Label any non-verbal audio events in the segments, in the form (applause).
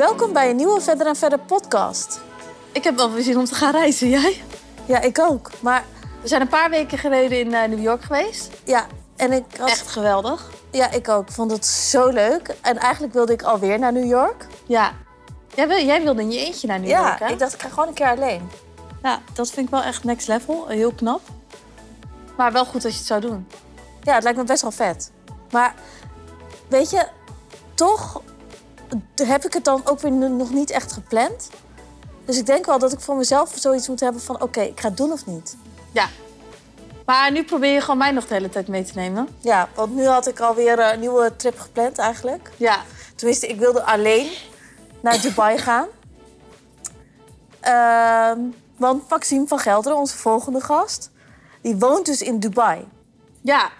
Welkom bij een nieuwe Verder en Verder podcast. Ik heb wel weer zin om te gaan reizen. Jij? Ja, ik ook. Maar We zijn een paar weken geleden in eh, New York geweest. ja, en ik had... Echt geweldig. Ja, ik ook. Ik vond het zo leuk. En eigenlijk wilde ik alweer naar New York. Ja. Jij, wil, jij wilde in je eentje naar New ja, York, hè? ik dacht ik ga gewoon een keer alleen. Ja, dat vind ik wel echt next level. Heel knap. Maar wel goed dat je het zou doen. Ja, het lijkt me best wel vet. Maar weet je, toch heb ik het dan ook weer nog niet echt gepland. Dus ik denk wel dat ik voor mezelf zoiets moet hebben van... oké, ik ga het doen of niet. Ja. Maar nu probeer je gewoon mij nog de hele tijd mee te nemen. Ja, want nu had ik alweer een nieuwe trip gepland eigenlijk. Ja. Tenminste, ik wilde alleen naar Dubai (laughs) gaan. Ehm, want Maxime van Gelderen, onze volgende gast... die woont dus in Dubai. Ja.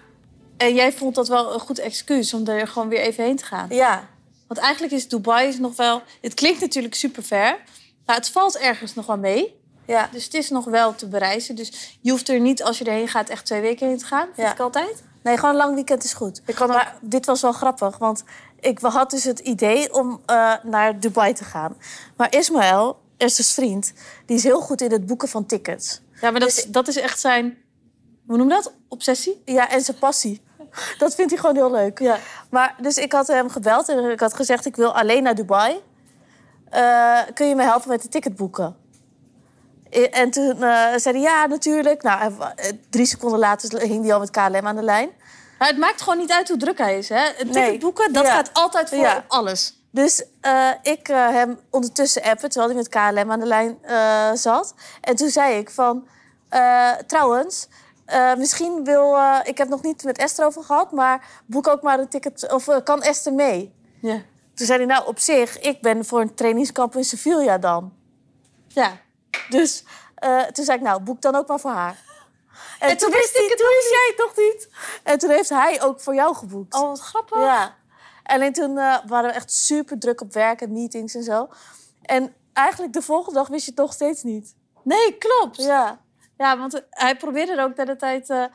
En jij vond dat wel een goed excuus om er gewoon weer even heen te gaan. Ja, Want eigenlijk is Dubai is nog wel... Het klinkt natuurlijk super ver. Maar het valt ergens nog wel mee. ja. Dus het is nog wel te bereizen. Dus je hoeft er niet, als je erheen gaat, echt twee weken heen te gaan. Vind Ja. ik altijd. Nee, gewoon een lang weekend is goed. Je kan ook- Maar dit was wel grappig, want ik had dus het idee om eh, naar Dubai te gaan. Maar Ismaël, Esther's vriend, die is heel goed in het boeken van tickets. Ja, maar dat, Dus- is- dat is echt zijn... Hoe noem je dat? Obsessie? Ja, en zijn passie. (laughs) Dat vindt hij gewoon heel leuk. Ja. Maar dus ik had hem gebeld en ik had gezegd: ik wil alleen naar Dubai. Eh, kun je me helpen met de ticket boeken? En toen eh, zei hij ja, natuurlijk. Nou, eh, drie seconden later hing hij al met KLM aan de lijn. Maar het maakt gewoon niet uit hoe druk hij is. Hè? Het ticket Nee. boeken, dat Ja. gaat altijd voor Ja. op alles. Dus ik hem ondertussen appen, terwijl hij met KLM aan de lijn zat. En toen zei ik van, trouwens, eh, misschien wil... eh, ik heb nog niet met Esther over gehad, maar boek ook maar een ticket... Of eh, kan Esther mee? Ja. Toen zei hij, nou, op zich, ik ben voor een trainingskamp in Sevilla dan. ja. Dus toen zei ik, nou, boek dan ook maar voor haar. En, toen wist ik het toen wist jij het nog niet. En toen heeft hij ook voor jou geboekt. Oh, wat grappig. Ja. Alleen toen waren we echt super druk op werk en meetings en zo. En eigenlijk de volgende dag wist je het nog steeds niet. Nee, klopt. Ja, Ja. want hij probeerde er ook de hele tijd... eh,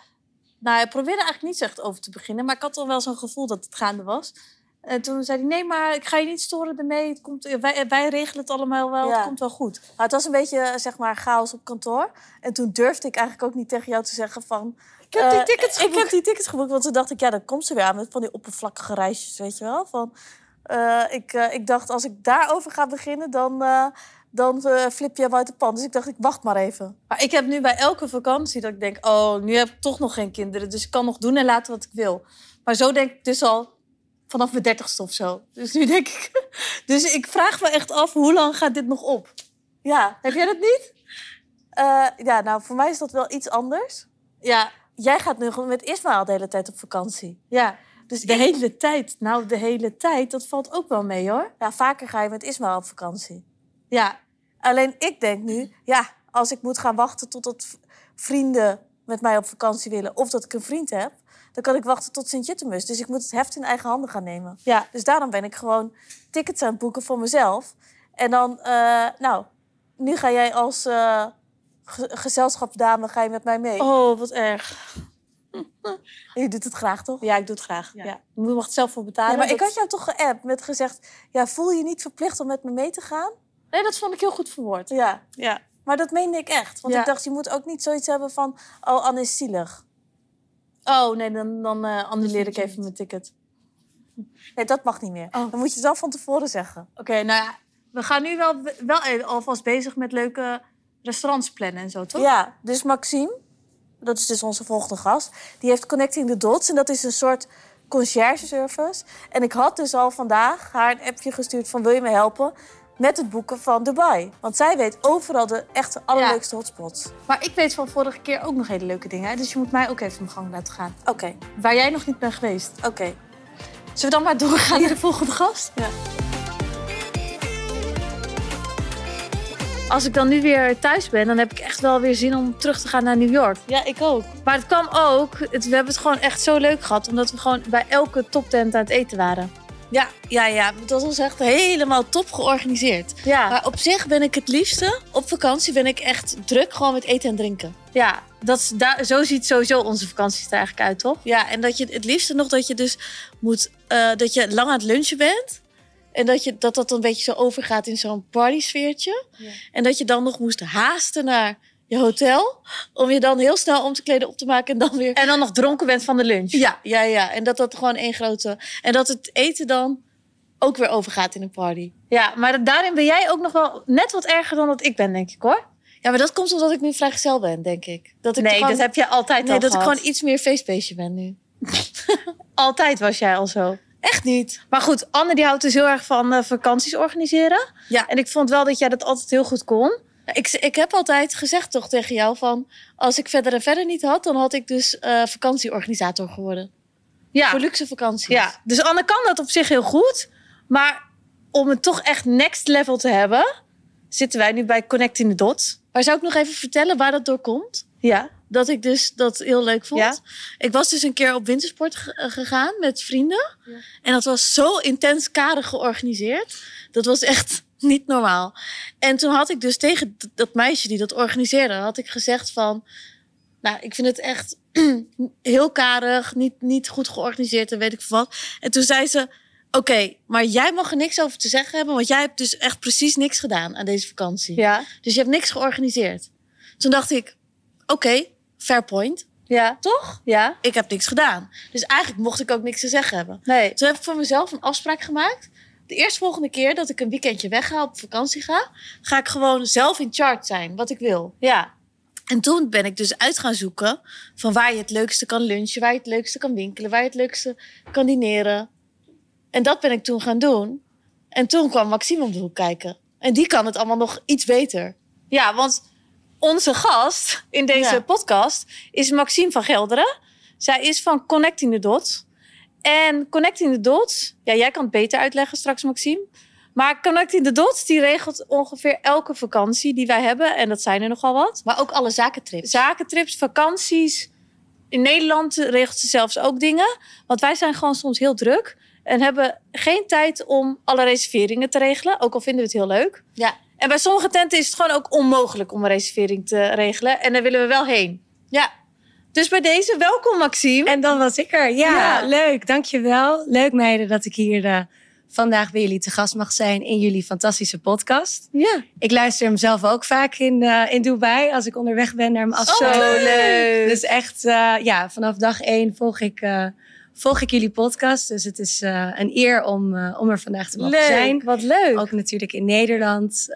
nou, hij probeerde eigenlijk niet echt over te beginnen. Maar ik had al wel zo'n gevoel dat het gaande was. En toen zei hij, nee, maar ik ga je niet storen ermee. Het komt, wij, wij regelen het allemaal wel. Ja. Het komt wel goed. Maar het was een beetje, eh, zeg maar, chaos op kantoor. En toen durfde ik eigenlijk ook niet tegen jou te zeggen van... Ik heb die eh, tickets Ik geboekt. heb die tickets geboekt, want toen dacht ik, ja, dan komt ze weer aan met van die oppervlakkige reisjes, weet je wel. Van, eh, ik, eh, ik dacht, als ik daarover ga beginnen, dan, eh, dan eh, flip je hem uit de pan. Dus ik dacht, ik wacht maar even. Maar ik heb nu bij elke vakantie dat ik denk... oh, nu heb ik toch nog geen kinderen. Dus ik kan nog doen en laten wat ik wil. Maar zo denk ik dus al vanaf mijn dertigste of zo. Dus nu denk ik... (laughs) Dus ik vraag me echt af, hoe lang gaat dit nog op? Ja, Heb jij dat niet? eh, ja, nou, voor mij is dat wel iets anders. Ja, Jij gaat nu gewoon met Ismaël de hele tijd op vakantie. ja. Dus De ik- hele tijd. Nou, de hele tijd, dat valt ook wel mee hoor. ja, vaker ga je met Ismaël op vakantie. Ja, Alleen ik denk nu, ja, als ik moet gaan wachten totdat vrienden met mij op vakantie willen... of dat ik een vriend heb, dan kan ik wachten tot Sint-Jutemus. Dus ik moet het heft in eigen handen gaan nemen. ja. Dus daarom ben ik gewoon tickets aan het boeken voor mezelf. En dan, eh, nou, nu ga jij als eh, ge- gezelschapsdame ga je met mij mee. Oh, wat erg. (laughs) Je doet het graag, toch? Ja, ik doe het graag. Ja. Ja. Je mag het zelf voor betalen. Ja, maar ik had jou toch geappt met gezegd... ja, voel je niet verplicht om met me mee te gaan? Nee, dat vond ik heel goed verwoord. Ja, Ja. maar dat meende ik echt. Want Ja. ik dacht, je moet ook niet zoiets hebben van... oh, Anne is zielig. Oh, nee, dan, dan eh annuleer ik even mijn ticket. Nee, dat mag niet meer. Oh. Dan moet je het wel van tevoren zeggen. Oké, nou ja, we gaan nu wel, wel even alvast bezig met leuke restaurants plannen en zo, toch? Ja, dus Maxime, dat is dus onze volgende gast... die heeft Connecting the Dots. En dat is een soort concierge service. En ik had dus al vandaag haar een appje gestuurd van... wil je me helpen met het boeken van Dubai? Want zij weet overal de echt allerleukste hotspots. Maar ik weet van vorige keer ook nog hele leuke dingen. hè, Dus je moet mij ook even mijn gang laten gaan. Oké, Waar jij nog niet bent geweest. oké. Zullen we dan maar doorgaan naar de volgende gast? Ja. Als ik dan nu weer thuis ben, dan heb ik echt wel weer zin om terug te gaan naar New York. Ja, ik ook. Maar het kwam ook, het, we hebben het gewoon echt zo leuk gehad, omdat we gewoon bij elke toptent aan het eten waren. Ja, ja, ja. Dat was echt helemaal top georganiseerd. Ja, Maar op zich ben ik het liefste, op vakantie ben ik echt druk gewoon met eten en drinken. ja dat is, zo ziet sowieso onze vakantie er eigenlijk uit, toch? Ja, en dat je het liefste nog dat je dus moet, eh, dat je lang aan het lunchen bent. En dat, je, dat dat een beetje zo overgaat in zo'n partysfeertje. Ja. En dat je dan nog moest haasten naar je hotel. Om je dan heel snel om te kleden, op te maken en dan weer... En dan nog dronken bent van de lunch. Ja, ja, ja. En dat dat gewoon één grote... En dat het eten dan ook weer overgaat in een party. Ja, maar daarin ben jij ook nog wel net wat erger dan dat ik ben, denk ik hoor. Ja, maar dat komt omdat ik nu vrijgezel ben, denk ik. Dat ik nee, gewoon, dat heb je altijd nee, al dat ik gewoon iets meer feestbeestje ben nu. (laughs) Altijd was jij al zo. Echt niet. Maar goed, Anne die houdt dus heel erg van eh, vakanties organiseren. Ja. En ik vond wel dat jij dat altijd heel goed kon. Ik, ik heb altijd gezegd toch tegen jou van... als ik verder en verder niet had... dan had ik dus eh, vakantieorganisator geworden. Ja. Voor luxe vakanties. ja, dus Anne kan dat op zich heel goed. Maar om het toch echt next level te hebben... zitten wij nu bij Connecting the Dots. Maar zou ik nog even vertellen waar dat door komt? Ja. Dat ik dus dat heel leuk vond. Ja. Ik was dus een keer op wintersport eh, gegaan met vrienden. Ja. En dat was zo intens karig georganiseerd. Dat was echt niet normaal. En toen had ik dus tegen dat meisje die dat organiseerde... had ik gezegd van... Nou, ik vind het echt (clears throat) heel karig, niet, niet goed georganiseerd en weet ik wat. En toen zei ze... Oké, maar jij mag er niks over te zeggen hebben... want jij hebt dus echt precies niks gedaan aan deze vakantie. Ja. Dus je hebt niks georganiseerd. Toen dacht ik, oké, fair point. Ja. Toch? Ja. Ik heb niks gedaan. Dus eigenlijk mocht ik ook niks te zeggen hebben. Nee. Toen heb ik voor mezelf een afspraak gemaakt. De eerstvolgende keer dat ik een weekendje wegga, op vakantie ga... ga ik gewoon zelf in charge zijn, wat ik wil. Ja. En toen ben ik dus uit gaan zoeken... van waar je het leukste kan lunchen, waar je het leukste kan winkelen... waar je het leukste kan dineren. En dat ben ik toen gaan doen. En toen kwam Maxime om de hoek kijken. En die kan het allemaal nog iets beter. Ja, want onze gast in deze Ja. podcast is Maxime van Gelderen. Zij is van Connecting the Dots. En Connecting the Dots, ja, jij kan het beter uitleggen straks, Maxime. Maar Connecting the Dots, die regelt ongeveer elke vakantie die wij hebben. En dat zijn er nogal wat. Maar ook alle zakentrips. Zakentrips, vakanties. In Nederland regelt ze zelfs ook dingen. Want wij zijn gewoon soms heel druk. En hebben geen tijd om alle reserveringen te regelen. Ook al vinden we het heel leuk. Ja. En bij sommige tenten is het gewoon ook onmogelijk om een reservering te regelen. En daar willen we wel heen. Ja. Dus bij deze, welkom Maxime. En dan was ik er. Ja, Ja. leuk. Dankjewel. Leuk meiden dat ik hier eh, vandaag bij jullie te gast mag zijn in jullie fantastische podcast. ja. Ik luister hem zelf ook vaak in, eh, in Dubai als ik onderweg ben naar mijn afspraak. Zo leuk. Dus echt, eh, ja, vanaf dag één volg ik, volg ik jullie podcast. Dus het is een eer om, om er vandaag te mogen leuk. zijn. Wat leuk. Ook natuurlijk in Nederland.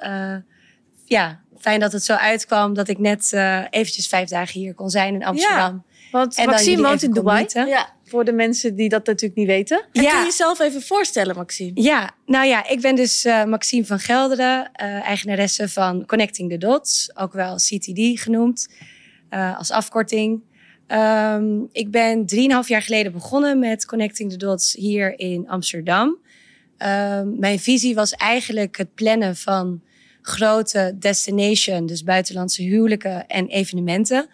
Ja, fijn dat het zo uitkwam dat ik net eh, eventjes vijf dagen hier kon zijn in Amsterdam. Want En Maxime woont in Dubai. Ja. Voor de mensen die dat natuurlijk niet weten. En Ja. kun je jezelf even voorstellen, Maxime? Ja, nou ja, ik ben dus eh, Maxime van Gelderen, eh, eigenaresse van Connecting the Dots, ook wel CTD genoemd, eh, als afkorting. Ehm, ik ben drieënhalf jaar geleden begonnen met Connecting the Dots hier in Amsterdam. Ehm, mijn visie was eigenlijk het plannen van grote destination, dus buitenlandse huwelijken en evenementen.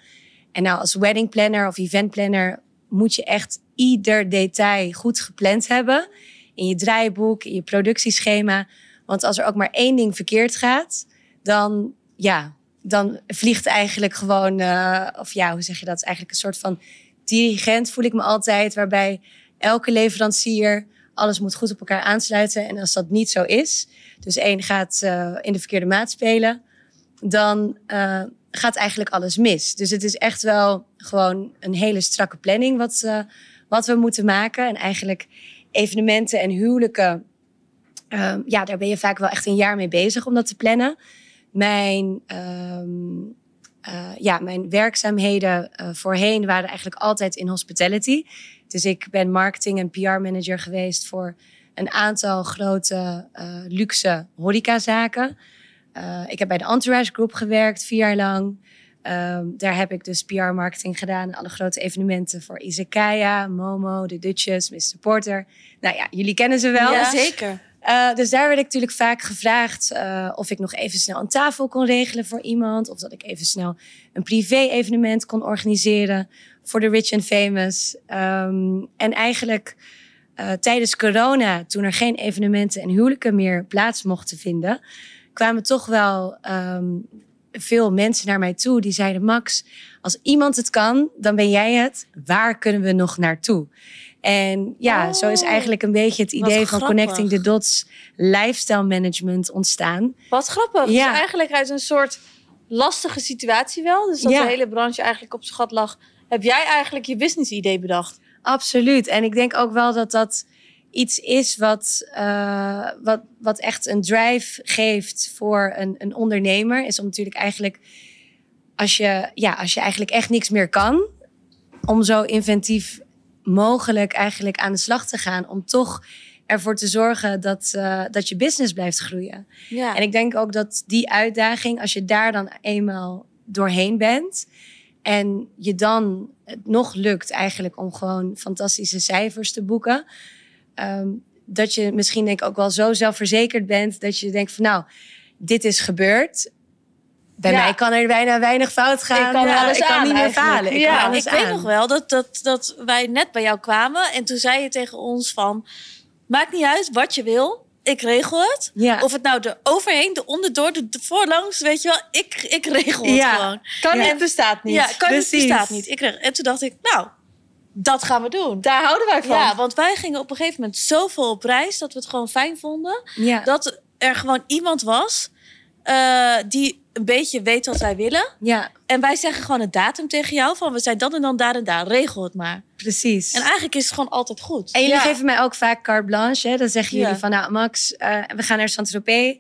En nou, als wedding planner of event planner moet je echt ieder detail goed gepland hebben. In je draaiboek, in je productieschema. Want als er ook maar één ding verkeerd gaat, dan, ja, dan vliegt eigenlijk gewoon, eh, of ja, hoe zeg je dat? Eigenlijk een soort van dirigent voel ik me altijd, waarbij elke leverancier alles moet goed op elkaar aansluiten. En als dat niet zo is, dus één gaat eh, in de verkeerde maat spelen, dan eh, gaat eigenlijk alles mis. Dus het is echt wel gewoon een hele strakke planning wat, eh, wat we moeten maken. En eigenlijk evenementen en huwelijken, ehm, ja, daar ben je vaak wel echt een jaar mee bezig om dat te plannen. Mijn, ehm, eh, ja, mijn werkzaamheden voorheen waren eigenlijk altijd in hospitality. Dus ik ben marketing en PR-manager geweest voor een aantal grote eh, luxe horecazaken. Eh, ik heb bij de Entourage Group gewerkt, vier jaar lang. Ehm, daar heb ik dus PR-marketing gedaan. Alle grote evenementen voor Izakaya, Momo, The Duchess, Mr. Porter. Nou ja, jullie kennen ze wel. Ja, zeker. Eh, dus daar werd ik natuurlijk vaak gevraagd of ik nog even snel een tafel kon regelen voor iemand. Of dat ik even snel een privé-evenement kon organiseren voor de rich and famous. Ehm, en eigenlijk eh, tijdens corona, toen er geen evenementen en huwelijken meer plaats mochten vinden, kwamen toch wel ehm, veel mensen naar mij toe die zeiden: Max, als iemand het kan, dan ben jij het. Waar kunnen we nog naartoe? En ja, zo is Oh, eigenlijk een beetje het idee van grappig. Connecting the Dots lifestyle management ontstaan. Wat grappig. Ja. Dus eigenlijk uit een soort lastige situatie wel. Dus dat Ja. de hele branche eigenlijk op zijn gat lag. Heb jij eigenlijk je business idee bedacht? Absoluut. En ik denk ook wel dat dat iets is wat, eh, wat, wat echt een drive geeft voor een, een ondernemer. Is om natuurlijk eigenlijk, als je, ja, als je eigenlijk echt niks meer kan, om zo inventief mogelijk eigenlijk aan de slag te gaan. Om toch ervoor te zorgen dat, eh, dat je business blijft groeien. Ja. En ik denk ook dat die uitdaging, als je daar dan eenmaal doorheen bent en je dan het nog lukt eigenlijk om gewoon fantastische cijfers te boeken, ehm, dat je misschien denk ik ook wel zo zelfverzekerd bent dat je denkt van nou, dit is gebeurd. Bij Ja. mij kan er bijna weinig fout gaan. Ik kan Ja, alles ik kan aan niet meer falen. Ik Ja, kan alles ik weet aan. nog wel dat, dat, dat wij net bij jou kwamen. En toen zei je tegen ons van... Maakt niet uit wat je wil. Ik regel het. Ja. Of het nou er overheen, de onderdoor, de, de voorlangs, weet je wel. Ik, ik regel het Ja. gewoon. Kan niet, bestaat niet. Ja, kan het Precies. bestaat niet. Ik regel. En toen dacht ik, nou, dat gaan we doen. Daar houden wij van. Ja, want wij gingen op een gegeven moment zoveel op reis... dat we het gewoon fijn vonden. ja. Dat er gewoon iemand was... eh, die een beetje weet wat wij willen. ja, En wij zeggen gewoon een datum tegen jou van we zijn dan en dan daar en daar. Regel het maar. precies. En eigenlijk is het gewoon altijd goed. En jullie Ja. geven mij ook vaak carte blanche. Hè? Dan zeggen Ja. jullie van, nou Max, eh, we gaan naar Saint-Tropez.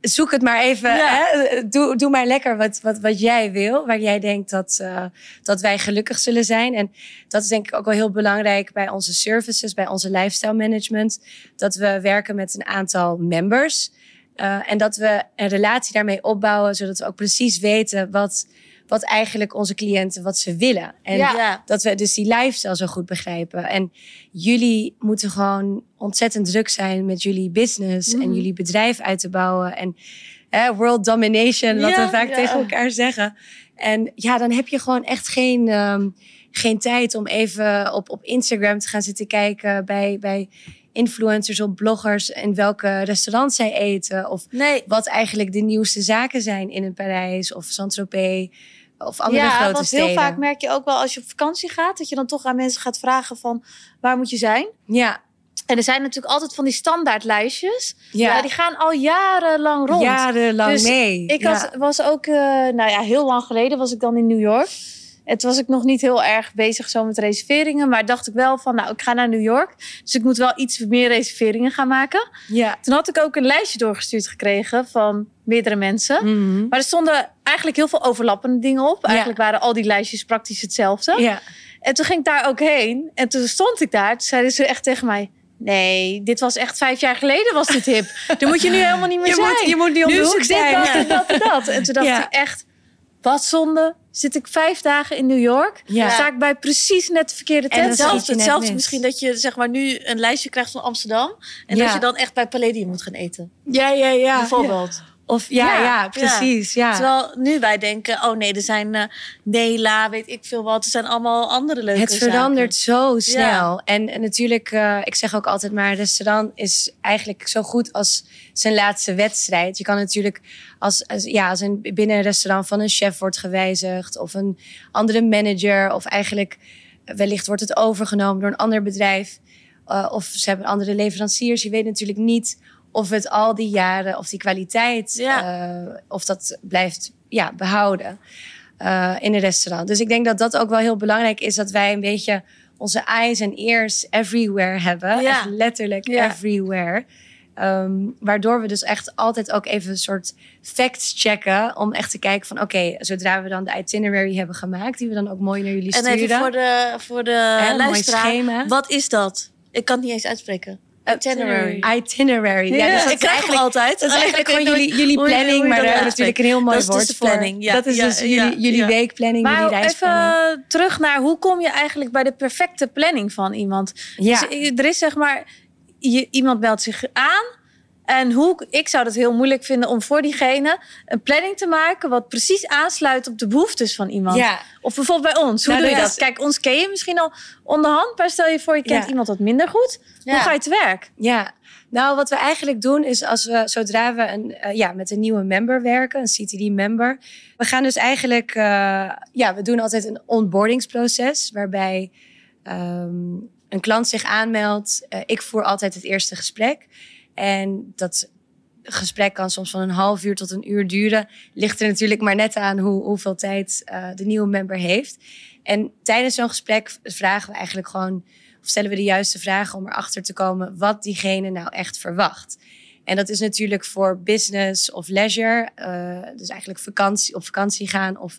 Zoek het maar even. Ja. Hè? Doe, doe maar lekker wat, wat, wat jij wil. Waar jij denkt dat, eh, dat wij gelukkig zullen zijn. En dat is denk ik ook wel heel belangrijk bij onze services, bij onze lifestyle management. Dat we werken met een aantal members. Eh, en dat we een relatie daarmee opbouwen, zodat we ook precies weten wat, wat eigenlijk onze cliënten wat ze willen. En Ja. dat we dus die lifestyle zo goed begrijpen. En jullie moeten gewoon ontzettend druk zijn met jullie business en Mhm. jullie bedrijf uit te bouwen. En hè, world domination, wat Ja, we vaak ja. tegen elkaar zeggen. En ja, dan heb je gewoon echt geen, ehm, geen tijd om even op, op Instagram te gaan zitten kijken bij, bij influencers of bloggers in welke restaurants zij eten. Of Nee. wat eigenlijk de nieuwste zaken zijn in Parijs of Saint-Tropez of andere ja, grote want steden. heel vaak merk je ook wel als je op vakantie gaat... dat je dan toch aan mensen gaat vragen van waar moet je zijn? Ja, En er zijn natuurlijk altijd van die standaardlijstjes. ja. Ja, die gaan al jarenlang rond. jarenlang Dus mee. Ik ja. had, was ook, eh, nou ja, heel lang geleden was ik dan in New York. Het was ik nog niet heel erg bezig zo met reserveringen. Maar dacht ik wel van, nou, ik ga naar New York. Dus ik moet wel iets meer reserveringen gaan maken. ja. Toen had ik ook een lijstje doorgestuurd gekregen van meerdere mensen. Mhm. Maar er stonden eigenlijk heel veel overlappende dingen op. Ja. Eigenlijk waren al die lijstjes praktisch hetzelfde. ja. En toen ging ik daar ook heen. En toen stond ik daar. Toen zeiden ze echt tegen mij... Nee, dit was echt vijf jaar geleden was dit hip. (laughs) Daar moet je nu helemaal niet meer Je zijn. moet, je moet niet om nu de is hoek het dit, zijn. dat en dat en dat. En toen dacht Ja. ik echt... Wat zonde. Zit ik vijf dagen in New York. Ja. Sta ik bij precies net de verkeerde tent. schiet Hetzelfde, hetzelfde mis. misschien dat je zeg maar, nu een lijstje krijgt van Amsterdam. En Ja. dat je dan echt bij Palladium moet gaan eten. Ja, ja, ja. Bijvoorbeeld. Of ja, Ja, precies. Ja. Terwijl nu wij denken, oh nee, er zijn eh Nela, weet ik veel wat. Er zijn allemaal andere leuke Het verandert zaken. zo snel. En, en natuurlijk, eh, ik zeg ook altijd maar, een restaurant is eigenlijk zo goed als zijn laatste wedstrijd. Je kan natuurlijk, als, als, ja, als een, binnen een restaurant van een chef wordt gewijzigd... of een andere manager, of eigenlijk wellicht wordt het overgenomen door een ander bedrijf... eh, of ze hebben andere leveranciers. Je weet natuurlijk niet of het al die jaren, of die kwaliteit... eh, of dat blijft ja, behouden eh, in een restaurant. Dus ik denk dat dat ook wel heel belangrijk is... dat wij een beetje onze eyes en ears everywhere hebben. Ja. Echt letterlijk Ja. everywhere. Ehm, waardoor we dus echt altijd ook even een soort facts checken... om echt te kijken van oké, zodra we dan de itinerary hebben gemaakt... die we dan ook mooi naar jullie En sturen... even voor de, voor de luisteraar. Wat is dat? Ik kan het niet eens uitspreken. Itinerary. Itinerary. Ja, dus dat ik is eigenlijk, altijd. dat is eigenlijk gewoon jullie, jullie planning, maar dat daar hebben natuurlijk een heel mooi Dat dus woord voor. dat is dus ja, jullie, jullie weekplanning, jullie Maar reisplanning. even terug naar hoe kom je eigenlijk bij de perfecte planning van iemand? Ja. Dus er is zeg maar, je, iemand meldt zich aan. En hoe, ik zou het heel moeilijk vinden om voor diegene een planning te maken... wat precies aansluit op de behoeftes van iemand. Ja, Of bijvoorbeeld bij ons. Hoe Nou, doe je dat dat? is- Kijk, ons ken je misschien al onderhand. Maar stel je voor, je kent Ja. iemand wat minder goed. Hoe ga je te werk? Ja, nou wat we eigenlijk doen is als we zodra we een, eh, ja, met een nieuwe member werken, een CTD-member, we gaan dus eigenlijk, eh, ja, we doen altijd een onboardingsproces waarbij ehm, een klant zich aanmeldt, uh, ik voer altijd het eerste gesprek. En dat gesprek kan soms van een half uur tot een uur duren. Ligt er natuurlijk maar net aan hoe, hoeveel tijd uh, de nieuwe member heeft. En tijdens zo'n gesprek vragen we eigenlijk gewoon, stellen we de juiste vragen om erachter te komen wat diegene nou echt verwacht. En dat is natuurlijk voor business of leisure, uh, dus eigenlijk vakantie, op vakantie gaan of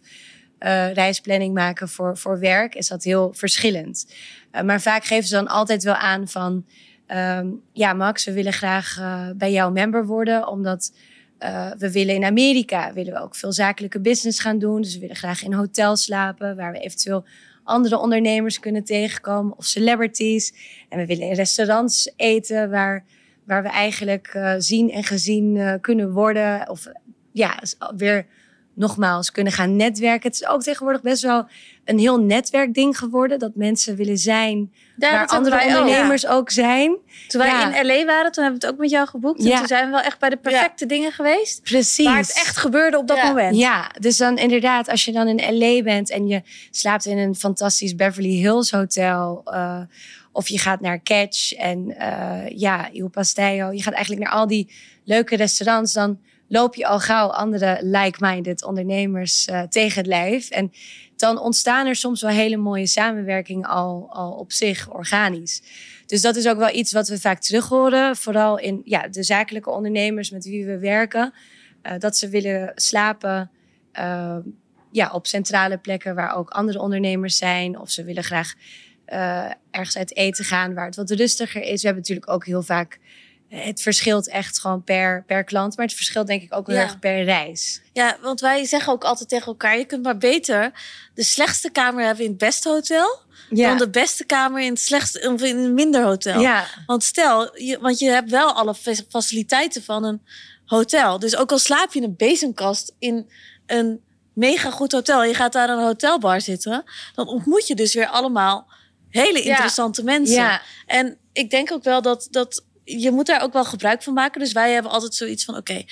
uh, reisplanning maken voor, voor werk, is dat heel verschillend. Uh, maar vaak geven ze dan altijd wel aan van, um, ja Max, we willen graag bij jou member worden, omdat we willen in Amerika, willen we ook veel zakelijke business gaan doen. Dus we willen graag in hotels slapen, waar we eventueel andere ondernemers kunnen tegenkomen of celebrities. En we willen in restaurants eten waar waar we eigenlijk uh, zien en gezien uh, kunnen worden. Of ja, weer nogmaals kunnen gaan netwerken. Het is ook tegenwoordig best wel een heel netwerkding geworden. Dat mensen willen zijn ja, waar andere ondernemers ook, ja. ook, zijn. Toen wij in LA waren, toen hebben we het ook met jou geboekt. En toen zijn we wel echt bij de perfecte dingen geweest. Precies. Waar het echt gebeurde op dat moment. Ja, dus dan inderdaad, als je dan in LA bent en je slaapt in een fantastisch Beverly Hills hotel... Uh, of je gaat naar Catch en uh, ja, Il Pastello. Je gaat eigenlijk naar al die leuke restaurants. Dan loop je al gauw andere like-minded ondernemers uh, tegen het lijf. En dan ontstaan er soms wel hele mooie samenwerkingen al, al op zich, organisch. Dus dat is ook wel iets wat we vaak terug horen. Vooral in ja, de zakelijke ondernemers met wie we werken. Uh, dat ze willen slapen uh, ja, op centrale plekken waar ook andere ondernemers zijn. Of ze willen graag uh, ergens uit eten gaan waar het wat rustiger is. We hebben natuurlijk ook heel vaak. Het verschilt echt gewoon per, per klant, maar het verschilt denk ik ook heel ja. erg per reis. Ja, want wij zeggen ook altijd tegen elkaar: je kunt maar beter de slechtste kamer hebben in het beste hotel. Ja. Dan de beste kamer in het slechtste of in een minder hotel. Ja. Want stel, je, want je hebt wel alle faciliteiten van een hotel. Dus ook al slaap je in een bezemkast in een mega goed hotel, je gaat daar een hotelbar zitten, dan ontmoet je dus weer allemaal hele interessante mensen. Ja. En ik denk ook wel dat, dat je moet daar ook wel gebruik van maken. Dus wij hebben altijd zoiets van, oké,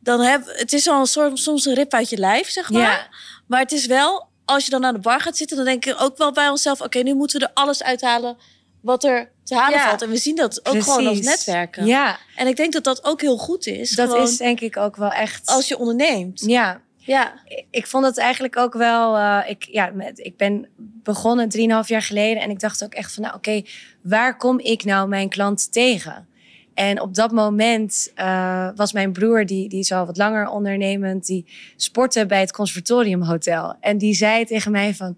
dan heb het is al een soort, soms een rip uit je lijf, zeg maar. Ja. Maar het is wel, als je dan aan de bar gaat zitten, dan denk ik ook wel bij onszelf, oké, nu moeten we er alles uithalen wat er te halen Ja. valt. En we zien dat ook Precies. gewoon als netwerken. Ja, En ik denk dat dat ook heel goed is. dat gewoon is denk ik ook wel echt. als je onderneemt. Ja, Ja. ik vond het eigenlijk ook wel. eh, ik, ja, met, ik ben begonnen 3,5 jaar geleden en ik dacht ook echt van, nou oké, waar kom ik nou mijn klant tegen? En op dat moment eh, was mijn broer, die, die is al wat langer ondernemend, die sportte bij het Conservatorium Hotel. En die zei tegen mij van,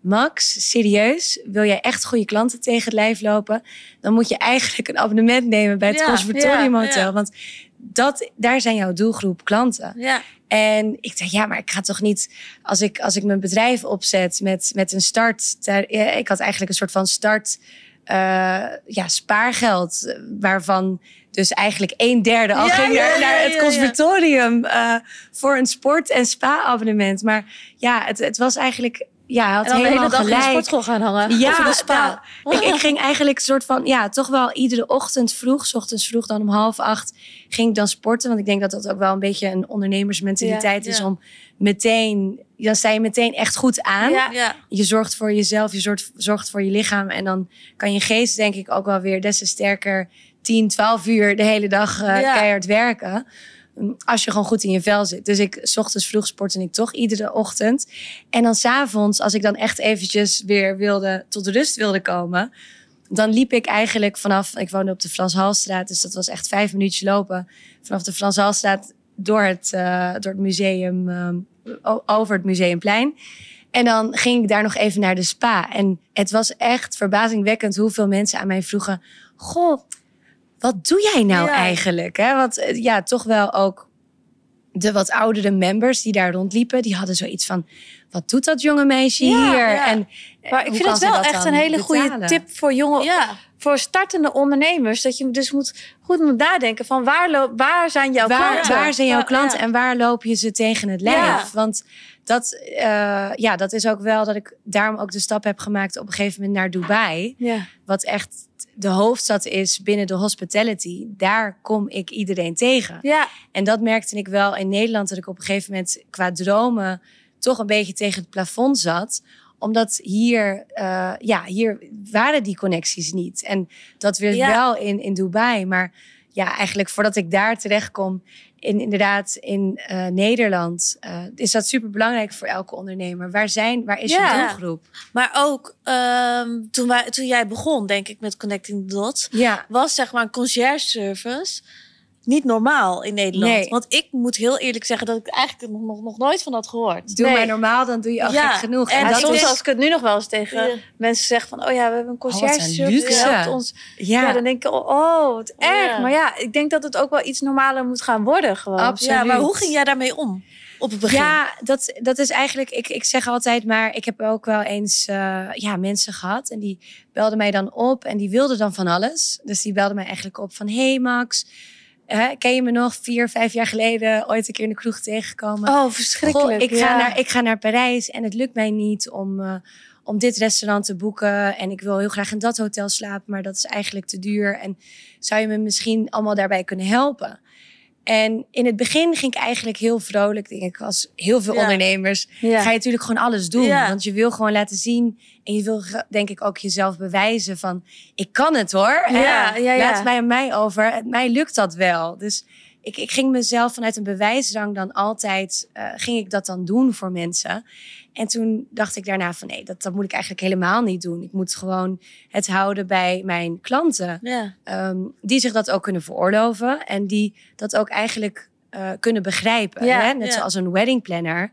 Max, serieus, wil jij echt goede klanten tegen het lijf lopen? Dan moet je eigenlijk een abonnement nemen bij het Ja, Conservatorium ja, Hotel. ja. Want dat, daar zijn jouw doelgroep klanten. Ja. En ik dacht, ja, maar ik ga toch niet... Als ik, als ik mijn bedrijf opzet met, met een start... daar- Ik had eigenlijk een soort van start... eh, ja, spaargeld, waarvan dus eigenlijk een derde al Ja, ging ja, naar, ja, naar het conservatorium eh, voor een sport- en spa-abonnement. Maar ja, het, het was eigenlijk, ja, hij had En dan de hele helemaal dag in de gelijk. sportschool gaan hangen. Ja, of in de spa. nou, (laughs) ik, ik ging eigenlijk een soort van, ja, toch wel iedere ochtend vroeg, 's ochtends vroeg dan om half acht, ging ik dan sporten. Want ik denk dat dat ook wel een beetje een ondernemersmentaliteit Ja, is ja. om meteen, dan sta je meteen echt goed aan. Ja. ja. Je zorgt voor jezelf, je zorgt, zorgt voor je lichaam. En dan kan je geest denk ik ook wel weer des te sterker 10, 12 uur de hele dag eh, Ja. keihard werken. Als je gewoon goed in je vel zit. Dus ik, s ochtends vroeg sportte ik toch iedere ochtend. En dan s'avonds, als ik dan echt eventjes weer wilde, tot rust wilde komen. Dan liep ik eigenlijk vanaf, ik woonde op de Frans Halstraat. Dus dat was echt vijf minuutjes lopen. Vanaf de Frans Halstraat door het, eh, door het museum, o- over het museumplein. En dan ging ik daar nog even naar de spa. En het was echt verbazingwekkend hoeveel mensen aan mij vroegen: Goh, wat doe jij nou Ja. eigenlijk? Hè? Want eh, ja, toch wel ook de wat oudere members die daar rondliepen, die hadden zoiets van: wat doet dat jonge meisje Ja, hier? ja. En eh, Maar ik vind het wel dat echt een hele goede tip voor jonge, Ja. Voor startende ondernemers. Dat je dus moet goed moet nadenken van waar, lo- waar zijn jouw waar, klanten? waar zijn jouw klanten ja. en waar loop je ze tegen het lijf? Ja. Want dat, eh, ja, dat is ook wel dat ik daarom ook de stap heb gemaakt op een gegeven moment naar Dubai. Ja. Wat echt de hoofdstad is binnen de hospitality. Daar kom ik iedereen tegen. Ja. En dat merkte ik wel in Nederland, dat ik op een gegeven moment qua dromen toch een beetje tegen het plafond zat Omdat hier, eh, ja, hier waren die connecties niet. En dat weer Ja. wel in, in Dubai. Maar ja, eigenlijk voordat ik daar terecht kom, in, inderdaad in eh, Nederland, eh, is dat super belangrijk voor elke ondernemer. Waar, zijn, waar is Ja. je doelgroep? Maar ook ehm, toen, wij, toen jij begon, denk ik, met Connecting the Dots, Ja, was zeg maar een concierge service niet normaal in Nederland. Nee. Want ik moet heel eerlijk zeggen dat ik eigenlijk nog, nog, nog nooit van had gehoord. doe Nee. maar normaal, dan doe je al Ja, gek genoeg. en En dat soms is- als ik het nu nog wel eens tegen Ja. mensen zeg van... oh ja, we hebben een conciërge service, die helpt ons. Ja. dan denk ik, oh, oh wat erg. Ja. Maar ja, ik denk dat het ook wel iets normaler moet gaan worden gewoon. Absoluut. Ja, maar hoe ging jij daarmee om op het begin? Ja, dat, dat is eigenlijk, ik, ik zeg altijd maar, ik heb ook wel eens eh, ja, mensen gehad en die belden mij dan op en die wilden dan van alles. Dus die belden mij eigenlijk op van, hey Max, hè, ken je me nog vier, vijf jaar geleden ooit een keer in de kroeg tegengekomen? Oh, verschrikkelijk. Goh, ik, ga naar, ik ga naar Parijs en het lukt mij niet om, eh, om dit restaurant te boeken. En ik wil heel graag in dat hotel slapen, maar dat is eigenlijk te duur. En zou je me misschien allemaal daarbij kunnen helpen? En in het begin ging ik eigenlijk heel vrolijk, denk ik, als heel veel Ja. ondernemers. Ja. Ga je natuurlijk gewoon alles doen. Ja. Want je wil gewoon laten zien. En je wil, denk ik, ook jezelf bewijzen van... ik kan het hoor. Ja, Hè? ja, ja. Laat het mij aan mij over. Mij lukt dat wel. Dus ik, ik ging mezelf vanuit een bewijsdrang dan altijd... eh, ging ik dat dan doen voor mensen. En toen dacht ik daarna van... nee, dat, dat moet ik eigenlijk helemaal niet doen. Ik moet gewoon het houden bij mijn klanten Ja. ehm, die zich dat ook kunnen veroorloven en die dat ook eigenlijk eh, kunnen begrijpen. Ja, hè? Net ja. zoals een wedding planner.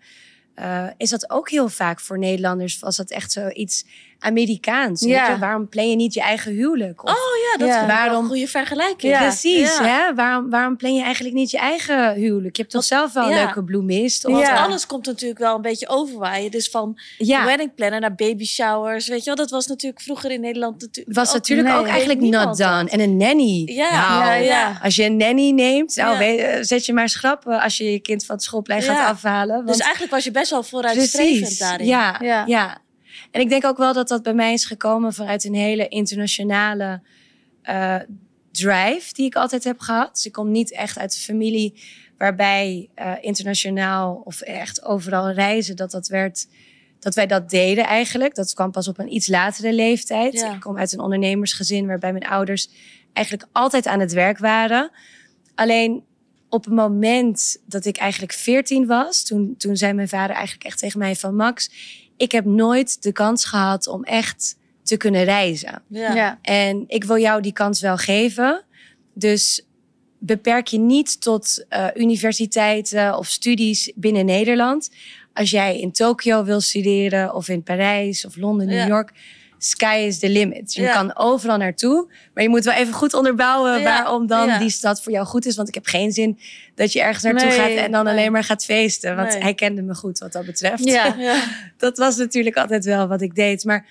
eh, is dat ook heel vaak voor Nederlanders, was dat echt zoiets Amerikaans. weet Ja. je? Waarom plan je niet je eigen huwelijk? Of, Oh ja, dat is Waarom- een goede vergelijking. Precies, hè? Waarom, waarom plan je eigenlijk niet je eigen huwelijk? Je hebt toch zelf wel een leuke bloemist? Of, Want alles komt natuurlijk wel een beetje overwaaien. Dus van wedding planner naar baby showers. Weet je wel, dat was natuurlijk vroeger in Nederland was ook- natuurlijk nee, ook eigenlijk not done. En een nanny. Ja, Nou, ja. Als je een nanny neemt, nou, weet- eh, zet je maar schrappen als je je kind van het schoolplein gaat afhalen. Want Dus eigenlijk was je best wel vooruitstrevend daarin. Ja, ja. En ik denk ook wel dat dat bij mij is gekomen vanuit een hele internationale eh, drive die ik altijd heb gehad. Dus ik kom niet echt uit een familie waarbij eh, internationaal of echt overal reizen, dat dat werd. Dat wij dat deden eigenlijk. Dat kwam pas op een iets latere leeftijd. Ja. Ik kom uit een ondernemersgezin waarbij mijn ouders eigenlijk altijd aan het werk waren. Alleen op het moment dat ik eigenlijk 14 was, toen, toen zei mijn vader eigenlijk echt tegen mij van Max, ik heb nooit de kans gehad om echt te kunnen reizen. Ja. Ja. En ik wil jou die kans wel geven. Dus beperk je niet tot eh, universiteiten of studies binnen Nederland. Als jij in Tokio wil studeren of in Parijs of Londen, New Ja. York. Sky is the limit. Je Ja. kan overal naartoe. Maar je moet wel even goed onderbouwen Ja. waarom dan Ja. die stad voor jou goed is. Want ik heb geen zin dat je ergens naartoe Nee, gaat en dan nee. alleen maar gaat feesten. Want Nee. hij kende me goed wat dat betreft. (laughs) Dat was natuurlijk altijd wel wat ik deed. Maar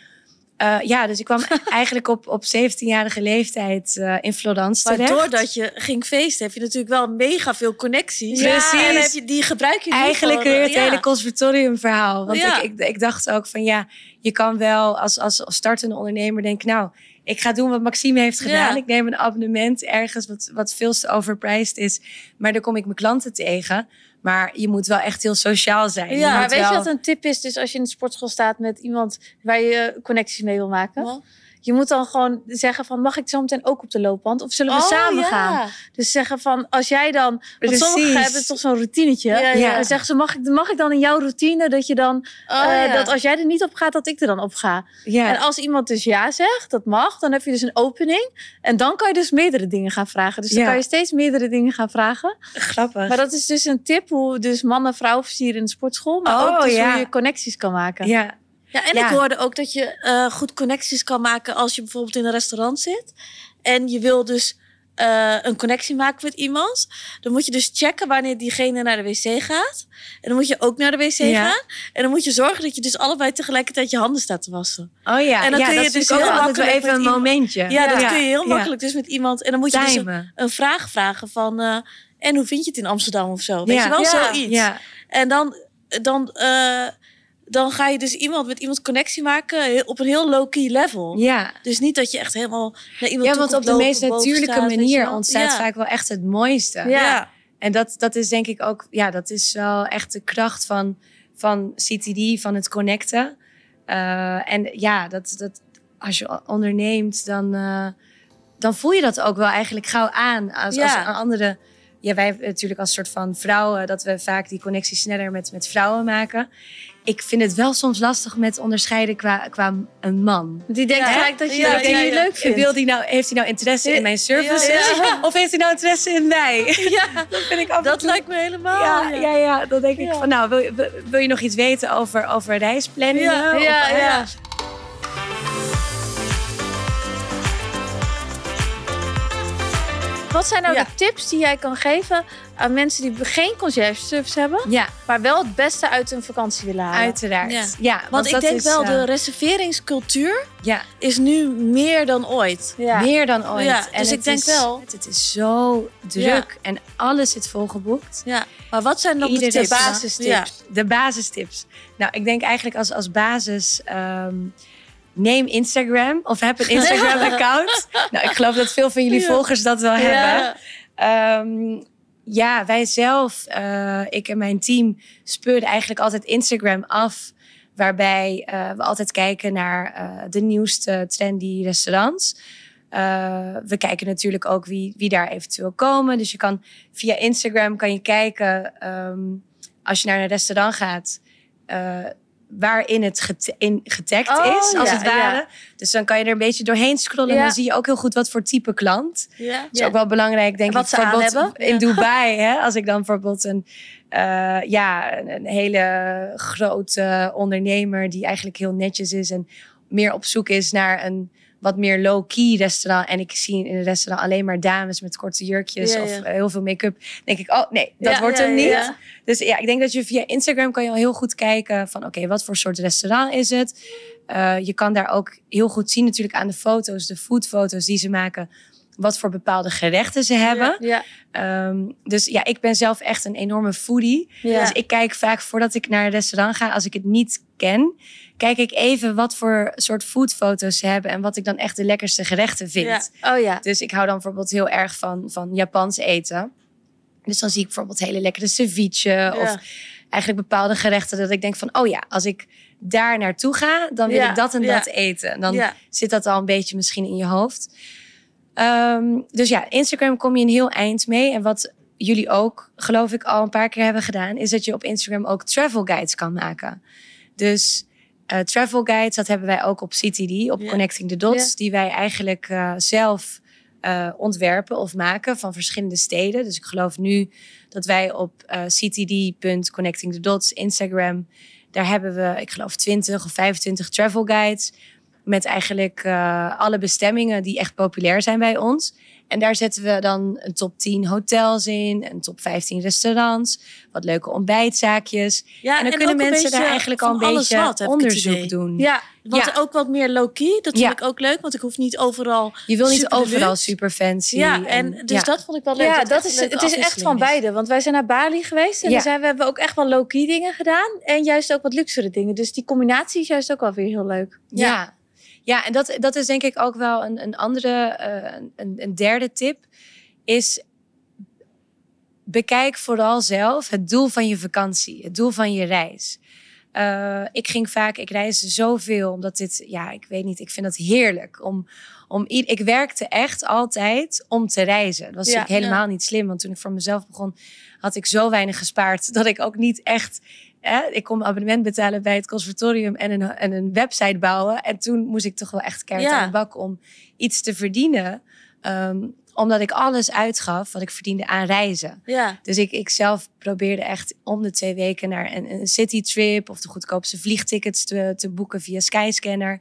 eh, ja, dus ik kwam (laughs) eigenlijk op, op 17-jarige leeftijd eh, in Florence Maar terecht. doordat je ging feesten, heb je natuurlijk wel mega veel connecties. Ja, Precies. En heb je, die gebruik je Eigenlijk gewoon, weer het ja. hele conservatoriumverhaal. Want Ja. ik, ik, ik dacht ook van ja, je kan wel als, als startende ondernemer denken... nou, ik ga doen wat Maxime heeft gedaan. Ja. Ik neem een abonnement ergens wat, wat veel te overpriced is. Maar daar kom ik mijn klanten tegen. Maar je moet wel echt heel sociaal zijn. Ja, Je weet je wat een tip is? Dus als je in de sportschool staat met iemand waar je connecties mee wil maken. Wat? Je moet dan gewoon zeggen van, mag ik zo meteen ook op de loopband? Of zullen we Oh, samen ja. gaan? Dus zeggen van, als jij dan... Want Precies. sommigen hebben toch zo'n routinetje. Ja, ja. Dan zeggen ze, mag ik, mag ik dan in jouw routine dat je dan... Oh, eh. Dat als jij er niet op gaat, dat ik er dan op ga. En als iemand dus ja zegt, dat mag, dan heb je dus een opening. En dan kan je dus meerdere dingen gaan vragen. Dus dan kan je steeds meerdere dingen gaan vragen. grappig. Maar dat is dus een tip hoe dus mannen vrouw versieren in de sportschool. Maar Oh, ook dus hoe je connecties kan maken. ja. Ja, en Ja. ik hoorde ook dat je eh, goed connecties kan maken als je bijvoorbeeld in een restaurant zit. En je wil dus eh, een connectie maken met iemand. Dan moet je dus checken wanneer diegene naar de wc gaat. En dan moet je ook naar de wc Ja. gaan. En dan moet je zorgen dat je dus allebei tegelijkertijd je handen staat te wassen. Oh ja, En dan ja, kun je dat dus heel makkelijk even een iemand- momentje. Ja, dat kun je heel makkelijk dus met iemand. En dan moet je dus een, vraag vragen van... eh, en hoe vind je het in Amsterdam of zo? Weet je wel, zoiets. En dan, dan, dan ga je dus iemand met iemand connectie maken op een heel low-key level. ja. Dus niet dat je echt helemaal naar iemand ja want op de meest natuurlijke staat, manier ontstaat Ja. vaak wel echt het mooiste. Ja. Ja. En dat, dat is denk ik ook, ja, dat is wel echt de kracht van, van CTD, van het connecten. Eh, en ja, dat, dat, als je onderneemt, dan, eh, dan voel je dat ook wel eigenlijk gauw aan. Als, Ja. als een andere. Ja, wij natuurlijk als soort van vrouwen dat we vaak die connectie sneller met, met vrouwen maken. Ik vind het wel soms lastig met onderscheiden qua, qua een man. Die denkt Ja. gelijk dat je Ja, dat ja, je leuk vindt. Wil die nou, heeft hij nou interesse in mijn services? (laughs) Of heeft hij nou interesse in mij? Ja, (laughs) Dat vind ik af dat toe- lijkt me helemaal. ja, ja, ja, dan denk ik van, nou, wil, je- wil- je nog iets weten over, over reisplanningen? Ja, Of, ja, eh, ja. Wat zijn nou de tips die jij kan geven aan mensen die geen conciërge service hebben, Ja, maar wel het beste uit hun vakantie willen halen? uiteraard. Ja. Ja. Want ik denk is, wel, eh, de reserveringscultuur ja, is nu meer dan ooit. Ja. meer dan ooit. Ja, En dus ik denk is- wel- Het, het is zo druk en alles zit volgeboekt. Ja. Maar wat zijn dan Ieder de tips? restaurant- Ja. De basistips. Nou, ik denk eigenlijk als, als basis... ehm, neem Instagram of heb een Instagram-account. (laughs) nou, ik geloof dat veel van jullie Ja. volgers dat wel hebben. Ja. Ja, wij zelf, eh, ik en mijn team, speurden eigenlijk altijd Instagram af. Waarbij eh, we altijd kijken naar eh, de nieuwste trendy restaurants. We kijken natuurlijk ook wie, wie daar eventueel komen. Dus je kan via Instagram kan je kijken ehm, als je naar een restaurant gaat. Waarin het in getagd Oh, is, als ja, het ware. ja. Dus dan kan je er een beetje doorheen scrollen. En dan zie je ook heel goed wat voor type klant. Dat is ook wel belangrijk, denk En wat ik. ze bijvoorbeeld hebben. In. (laughs) Dubai, hè, als ik dan bijvoorbeeld een, eh, ja, een hele grote ondernemer die eigenlijk heel netjes is en meer op zoek is naar een wat meer low-key restaurant. En ik zie in een restaurant alleen maar dames met korte jurkjes Ja, of eh, heel veel make-up. denk ik, oh nee, dat wordt hem niet. Dus ja, ik denk dat je via Instagram kan je al heel goed kijken van oké, wat voor soort restaurant is het? Eh, je kan daar ook heel goed zien natuurlijk aan de foto's, de foodfoto's die ze maken, wat voor bepaalde gerechten ze hebben. Ja. Ehm, dus ja, ik ben zelf echt een enorme foodie. Ja. Dus ik kijk vaak voordat ik naar een restaurant ga, als ik het niet ken, kijk ik even wat voor soort foodfoto's ze hebben en wat ik dan echt de lekkerste gerechten vind. Ja. Oh ja. Dus ik hou dan bijvoorbeeld heel erg van, van Japans eten. Dus dan zie ik bijvoorbeeld hele lekkere ceviche of eigenlijk bepaalde gerechten dat ik denk van, oh ja, als ik daar naartoe ga, dan wil Ja, ik dat en dat eten. En dan zit dat al een beetje misschien in je hoofd. Ehm, dus ja, Instagram kom je een heel eind mee. En wat jullie ook, geloof ik, al een paar keer hebben gedaan, is dat je op Instagram ook travel guides kan maken. Dus travel guides, dat hebben wij ook op CTD, op Ja. Connecting the Dots, Ja. die wij eigenlijk eh, zelf eh, ontwerpen of maken van verschillende steden. Dus ik geloof nu dat wij op eh ctd.connecting the dots Instagram, daar hebben we, ik geloof, 20 of 25 travel guides. Met eigenlijk eh, alle bestemmingen die echt populair zijn bij ons. En daar zetten we dan een top 10 hotels in, een top 15 restaurants, wat leuke ontbijtzaakjes. Ja, en dan kunnen mensen daar eigenlijk al een beetje wat, onderzoek doen. Ja, want Ja. ook wat meer low-key. Dat Ja. vind ik ook leuk, want ik hoef niet overal... Je wil niet Super overal super fancy. Ja, en dus ja. dat vond ik wel leuk. Ja, het dat is, het is echt van is. beide. Want wij zijn naar Bali geweest en Ja. dan zijn we, hebben we ook echt wel low-key dingen gedaan. En juist ook wat luxere dingen. Dus die combinatie is juist ook wel weer heel leuk. Ja, ja. en dat, dat is denk ik ook wel een, een andere, eh, een, een derde tip. Is bekijk vooral zelf het doel van je vakantie, het doel van je reis. Eh, ik ging vaak, ik reisde zoveel, omdat dit, ja, ik weet niet, ik vind dat heerlijk. Om, om, ik werkte echt altijd om te reizen. Dat was Ja, natuurlijk helemaal niet slim, want toen ik voor mezelf begon, had ik zo weinig gespaard (laughs) dat ik ook niet echt. Hè, ik kon een abonnement betalen bij het conservatorium en een, en een website bouwen. En toen moest ik toch wel echt keihard Ja. aan de bak om iets te verdienen. Ehm, omdat ik alles uitgaf wat ik verdiende aan reizen. Ja, Dus ik, ik zelf probeerde echt om de twee weken naar een, een citytrip of de goedkoopste vliegtickets te, te boeken via Skyscanner.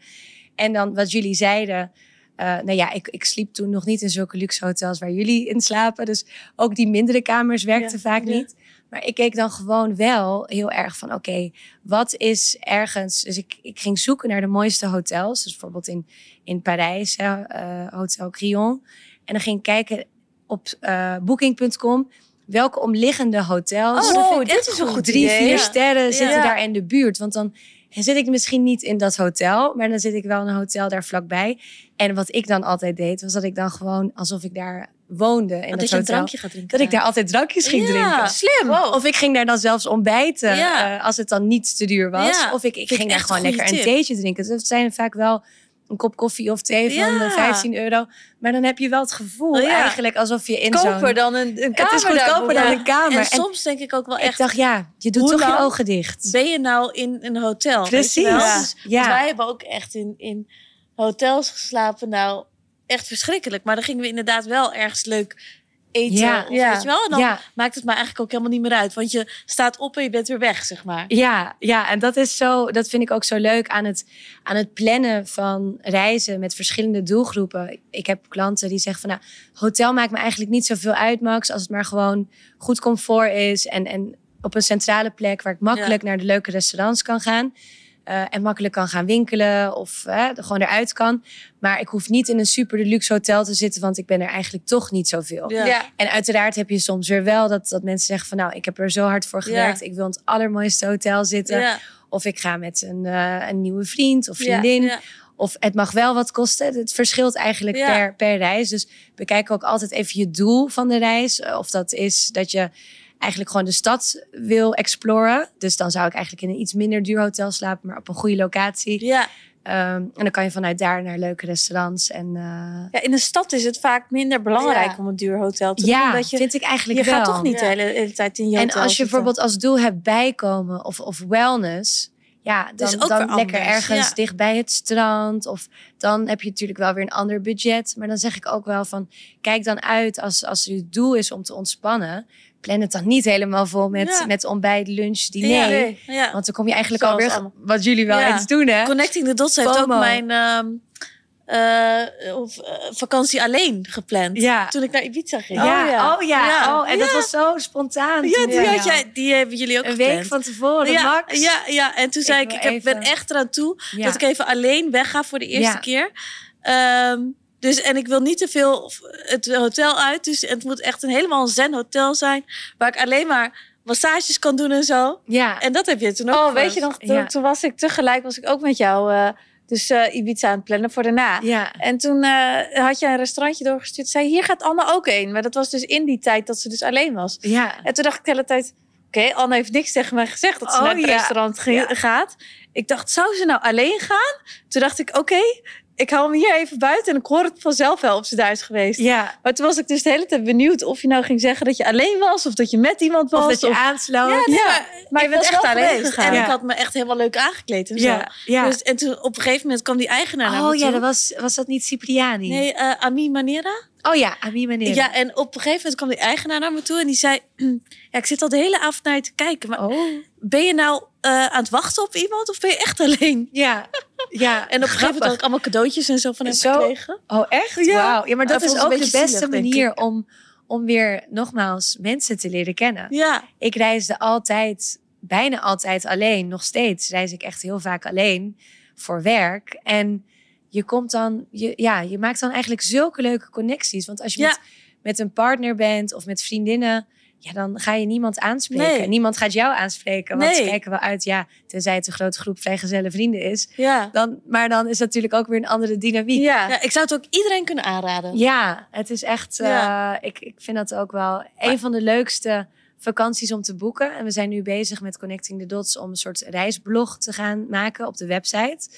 En dan wat jullie zeiden. eh, nou ja, ik, ik sliep toen nog niet in zulke luxe hotels waar jullie in slapen. Dus ook die mindere kamers werkten Ja, vaak ja. niet. Maar ik keek dan gewoon wel heel erg van, oké, wat is ergens... Dus ik, ik ging zoeken naar de mooiste hotels. Dus bijvoorbeeld in, in Parijs, hè, eh, Hotel Crillon. En dan ging ik kijken op eh, booking.com welke omliggende hotels Oh, vind ik dit is een goed. goed drie, idee. vier Ja. sterren zitten Ja. daar in de buurt. Want dan zit ik misschien niet in dat hotel, maar dan zit ik wel in een hotel daar vlakbij. En wat ik dan altijd deed, was dat ik dan gewoon alsof ik daar woonde in dat je een drankje gaat drinken. Dat ik daar altijd drankjes ging Ja, drinken. Slim. Of ik ging daar dan zelfs ontbijten Ja. eh, als het dan niet te duur was. Ja, Of ik, ik ik ging daar echt gewoon lekker een theetje drinken. Dus dat zijn vaak wel een kop koffie of thee van Ja. eh, 15 euro. Maar dan heb je wel het gevoel Oh ja. eigenlijk alsof je in zo'n... Koper dan een, een kamer Het is goedkoper daar dan een kamer. En soms denk ik ook wel ik echt, dacht, ja, je doet toch je ogen dicht. ben je nou in een hotel? Precies. Ja. Dus- Ja. wij hebben ook echt in, in hotels geslapen. Nou, echt verschrikkelijk. Maar dan gingen we inderdaad wel ergens leuk eten. Ja. Of, Ja. Weet je wel? En dan Ja. maakt het maar eigenlijk ook helemaal niet meer uit. Want je staat op en je bent weer weg, zeg maar. Ja, ja, en dat is zo, dat vind ik ook zo leuk aan het, aan het plannen van reizen met verschillende doelgroepen. Ik heb klanten die zeggen van nou, hotel maakt me eigenlijk niet zoveel uit, Max, als het maar gewoon goed comfort is en, en op een centrale plek waar ik makkelijk naar de leuke restaurants kan gaan. Eh, en makkelijk kan gaan winkelen of er gewoon eruit kan. Maar ik hoef niet in een super deluxe hotel te zitten, want ik ben er eigenlijk toch niet zoveel. Ja. En uiteraard heb je soms weer wel dat, dat mensen zeggen van nou, ik heb er zo hard voor gewerkt. Ik wil in het allermooiste hotel zitten. Ja. Of ik ga met een, eh, een nieuwe vriend of vriendin. Ja. Of het mag wel wat kosten. Het verschilt eigenlijk Ja. per, per reis. Dus bekijk ook altijd even je doel van de reis. Eh, Of dat is dat je eigenlijk gewoon de stad wil exploren. Dus dan zou ik eigenlijk in een iets minder duur hotel slapen, maar op een goede locatie. Ja. Ehm, en dan kan je vanuit daar naar leuke restaurants. En uh, ja, in de stad is het vaak minder belangrijk Ja. om een duur hotel te ja, doen. Dat je, vind ik eigenlijk je wel. gaat toch niet de Ja. hele, hele tijd in je En hotel als je zitten. bijvoorbeeld als doel hebt bijkomen of, of wellness, ja, dan, dan lekker anders, ergens ja. dicht bij het strand. Of dan heb je natuurlijk wel weer een ander budget. Maar dan zeg ik ook wel van, kijk dan uit als, als je doel is om te ontspannen. Plan het dan niet helemaal vol met, Ja. met ontbijt, lunch, diner. Ja. Want dan kom je eigenlijk Zoals alweer, allemaal. wat jullie wel eens doen hè. Connecting the Dots heeft ook mijn ehm, eh, of, eh, vakantie alleen gepland. Ja. Toen ik naar Ibiza ging. Ja, Oh, ja. oh ja, Ja. Oh, en dat was zo spontaan. Ja, die, had jij, die hebben jullie ook Een gepland. week van tevoren, ja, Max. Ja, ja, en toen zei ik, ik ben echt eraan toe dat ik even alleen wegga voor de eerste keer. Ehm, dus, en ik wil niet te veel het hotel uit. Dus het moet echt een helemaal een zen hotel zijn. Waar ik alleen maar massages kan doen en zo. Ja. En dat heb je toen ook Oh, weet je nog, toen, Ja. toen was ik tegelijk was ik ook met jou eh, dus eh, Ibiza aan het plannen voor daarna. ja. En toen eh, had je een restaurantje doorgestuurd. Zei, hier gaat Anne ook heen. Maar dat was dus in die tijd dat ze dus alleen was. Ja. En toen dacht ik de hele tijd... Oké, Anne heeft niks tegen mij gezegd dat ze Oh, naar het ja. restaurant Ja. gaat. Ik dacht, zou ze nou alleen gaan? Toen dacht ik, oké, ik hou hem hier even buiten. En ik hoor het vanzelf wel of ze daar is geweest. Ja. Maar toen was ik dus de hele tijd benieuwd of je nou ging zeggen dat je alleen was. Of dat je met iemand was. Of dat je aansloot. Ja, nee, maar, maar je Ik bent was echt alleen geweest. gegaan. En Ja. ik had me echt helemaal leuk aangekleed en zo. ja. ja. Dus, en toen op een gegeven moment kwam die eigenaar naar me Oh ja, toe. dat was, was dat niet Cipriani? Nee, eh Ami Manera. Oh ja, Ami meneer. Ja, en op een gegeven moment kwam die eigenaar naar me toe en die zei... (clears throat) Ja, ik zit al de hele avond naar je te kijken, maar Oh. ben je nou eh, aan het wachten op iemand of ben je echt alleen? Ja. (laughs) Ja. En op een gegeven moment had ik allemaal cadeautjes en zo van hem Zo? gekregen. Oh echt? Ja. Wauw. Ja, maar dat is ook de beste zielig, manier om, om weer nogmaals mensen te leren kennen. Ja, Ik reisde altijd, bijna altijd alleen. Nog steeds reis ik echt heel vaak alleen voor werk. En je komt dan, je, ja, je maakt dan eigenlijk zulke leuke connecties. Want als je Ja. met, met een partner bent of met vriendinnen, ja, dan ga je niemand aanspreken. Nee. Niemand gaat jou aanspreken. Want ze Nee. kijken wel uit, ja, tenzij het een grote groep vrijgezelle vrienden is. ja. Dan, maar dan is natuurlijk ook weer een andere dynamiek. Ja. ja, ik zou het ook iedereen kunnen aanraden. Ja, het is echt. Ja. eh, ik, ik vind dat ook wel een van de leukste vakanties om te boeken. En we zijn nu bezig met Connecting the Dots om een soort reisblog te gaan maken op de website.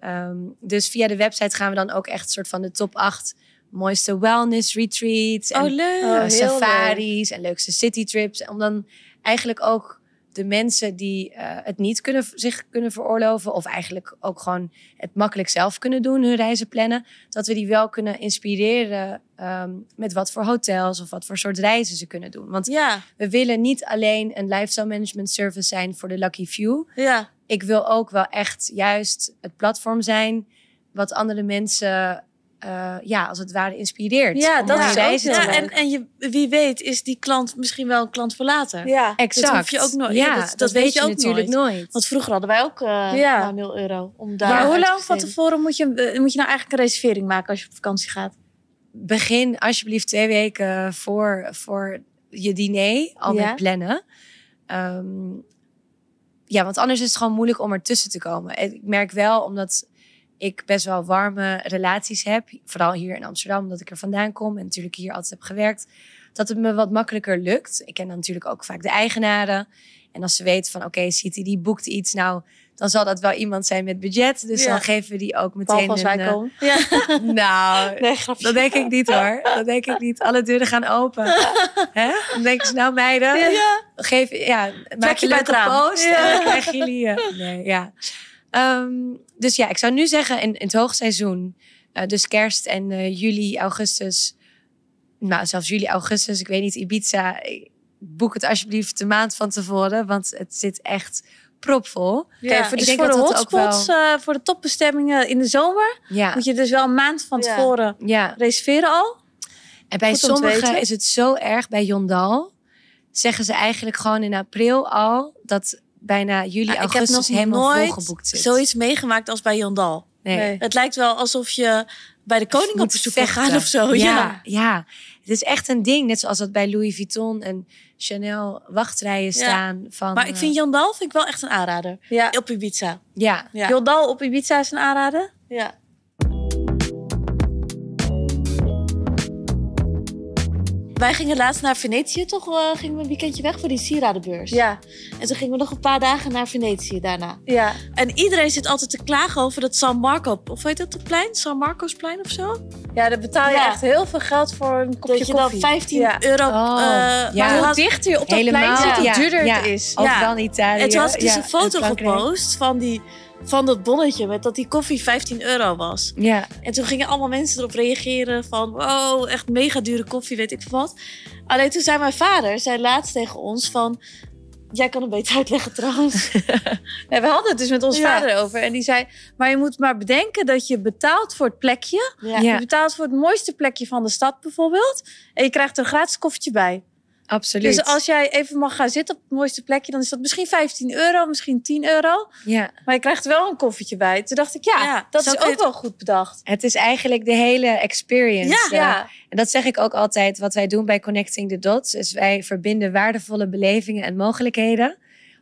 Ehm, dus via de website gaan we dan ook echt een soort van de top 8 mooiste wellness retreats en Oh, leuk. Oh, eh, heel safaris en leukste citytrips. Om dan eigenlijk ook de mensen die eh, het niet kunnen, zich kunnen veroorloven, of eigenlijk ook gewoon het makkelijk zelf kunnen doen, hun reizen plannen, dat we die wel kunnen inspireren ehm, met wat voor hotels of wat voor soort reizen ze kunnen doen. Want Ja, we willen niet alleen een lifestyle management service zijn voor de lucky few. ja. Ik wil ook wel echt juist het platform zijn wat andere mensen, eh, ja, als het ware inspireert. Ja, dat is ja en, en je, wie weet is die klant misschien wel een klant voor later. Ja. Exact. hoef je ook nooit- Ja, ja, dat, dat- weet, weet je je ook natuurlijk nooit. Want vroeger hadden wij ook eh Ja. nou, 0 euro. Om daar Maar hoe lang van tevoren moet je, eh, moet je nou eigenlijk een reservering maken als je op vakantie gaat? Begin alsjeblieft twee weken voor, voor je diner al Ja. met plannen. Ehm, ja, want anders is het gewoon moeilijk om ertussen te komen. En Ik merk wel, omdat ik best wel warme relaties heb. Vooral hier in Amsterdam, omdat ik er vandaan kom en natuurlijk hier altijd heb gewerkt. Dat het me wat makkelijker lukt. Ik ken dan natuurlijk ook vaak de eigenaren. En als ze weten van oké, City die boekt iets, nou dan zal dat wel iemand zijn met budget. Dus Ja. dan geven we die ook meteen als wij komen. Ja. (laughs) Nou, Nee, dat denk ik niet hoor. Dat denk ik niet. Alle deuren gaan open. (laughs) Hè? Dan denken ze, nou meiden, Ja. geef, ja, maak je bij leuke post en dan krijgen jullie... eh, nee, ja. Ehm, dus ja, ik zou nu zeggen in, in het hoogseizoen, eh, dus kerst en eh, juli, augustus, nou zelfs juli, augustus, ik weet niet, Ibiza, boek het alsjeblieft de maand van tevoren, want het zit echt propvol. Ja, voor, dus denk voor de dat dat ook hotspots, eh, voor de topbestemmingen in de zomer, Ja, moet je dus wel een maand van tevoren ja. reserveren al. En bij sommigen is het zo erg. Bij Jondal zeggen ze eigenlijk gewoon in april al dat bijna juli, Ja, ik heb augustus nog helemaal nooit volgeboekt zit. zoiets meegemaakt als bij Jondal. Nee. Nee. Het lijkt wel alsof je bij de koning op bezoek gaan vechten. of zo. Ja, Ja. ja, het is echt een ding. Net zoals dat bij Louis Vuitton en Chanel wachtrijen Ja. staan. Van, Maar ik vind eh, Jondal vind ik wel echt een aanrader. Ja. Op Ibiza. ja, Ja. Jodal op Ibiza is een aanrader. Ja. Wij gingen laatst naar Venetië, toch? eh, gingen we een weekendje weg voor die sieradenbeurs. Ja, En toen gingen we nog een paar dagen naar Venetië daarna. ja. En iedereen zit altijd te klagen over dat San Marco... Of heet dat het plein? San Marcosplein of zo? ja daar betaal je Ja. echt heel veel geld voor een kopje dat je dan koffie. 15 Ja. euro... Oh, eh, ja. maar Hoe dichter je op dat Helemaal, plein zit, hoe duurder ja. het is. overal in Italië. En toen had ik dus ja, een foto gepost van, die, van dat bonnetje... met dat die koffie 15 euro was. Ja, En toen gingen allemaal mensen erop reageren van... wow, echt mega dure koffie, weet ik veel wat. Alleen toen zei mijn vader, zei laatst tegen ons van... Jij kan het beter uitleggen trouwens. (laughs) (laughs) Nee, we hadden het dus met onze Ja. vader over. En die zei, maar je moet maar bedenken dat je betaalt voor het plekje. Ja. Ja. Je betaalt voor het mooiste plekje van de stad bijvoorbeeld. En je krijgt er een gratis koffietje bij. Absoluut. Dus als jij even mag gaan zitten op het mooiste plekje... dan is dat misschien 15 euro, misschien 10 euro. ja. Maar je krijgt er wel een koffietje bij. Toen dacht ik, ja, Ja, dat is ook wel goed bedacht. Het is eigenlijk de hele experience. Ja, eh, Ja, En dat zeg ik ook altijd. Wat wij doen bij Connecting the Dots is wij verbinden waardevolle belevingen en mogelijkheden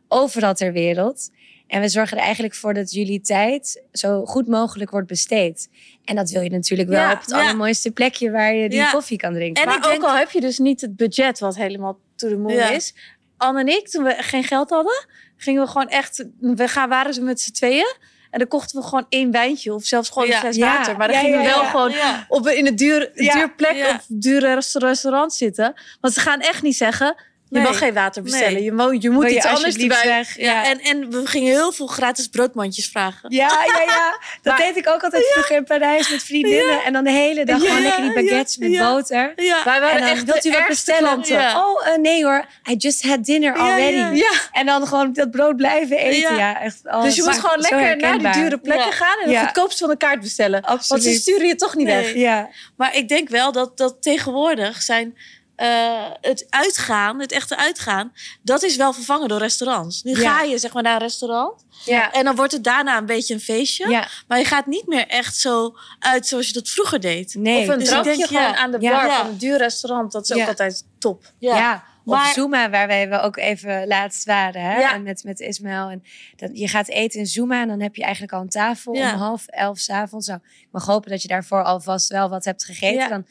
overal ter wereld. En we zorgen er eigenlijk voor dat jullie tijd zo goed mogelijk wordt besteed. En dat wil je natuurlijk wel Ja, op het ja. allermooiste plekje waar je die Ja. koffie kan drinken. En maar ook denk- al heb je dus niet het budget wat helemaal to the moon Ja. is. Anne en ik, toen we geen geld hadden, gingen we gewoon echt... We gaan, waren ze met z'n tweeën. En dan kochten we gewoon één wijntje of zelfs gewoon Ja. een fles Ja. water. Maar dan Ja, gingen we wel ja. gewoon Ja. op, in een duur, Ja. duur plek Ja. of dure rest- restaurant zitten. Want ze gaan echt niet zeggen, je Nee. mag geen water bestellen. Je, mo- je moet Wil je iets anders erbij. weg? Ja, En, en we gingen heel veel gratis broodmandjes vragen. Ja, ja, ja. (laughs) Dat Maar- deed ik ook altijd vroeger in Parijs met vriendinnen. En dan de hele dag gewoon lekker die baguettes met boter. Ja. Wij waren En dan echt wilt u wat bestellen? Oh, eh, nee hoor. I just had dinner already. En dan gewoon dat brood blijven eten. Ja. Echt. oh, Dus je moet gewoon lekker naar die dure plekken gaan en de Ja. goedkoopste van de kaart bestellen. Want Absoluut. ze sturen je toch niet Nee. weg. Ja, Maar ik denk wel dat, dat tegenwoordig zijn eh, het uitgaan, het echte uitgaan, dat is wel vervangen door restaurants. Nu Ja. ga je zeg maar naar een restaurant ja, en dan wordt het daarna een beetje een feestje. ja. Maar je gaat niet meer echt zo uit zoals je dat vroeger deed. Nee. Of een Dus ik drankje denk, gewoon ja. aan de bar Ja. van een duur restaurant. Dat is ook altijd top. Ja. Of Maar- Zuma, waar wij we ook even laatst waren. Hè? Ja. En met, met Ismaël. En dat, je gaat eten in Zuma en dan heb je eigenlijk al een tafel Ja. om half elf s'avonds. Nou, ik mag hopen dat je daarvoor alvast wel wat hebt gegeten. Ja. Dan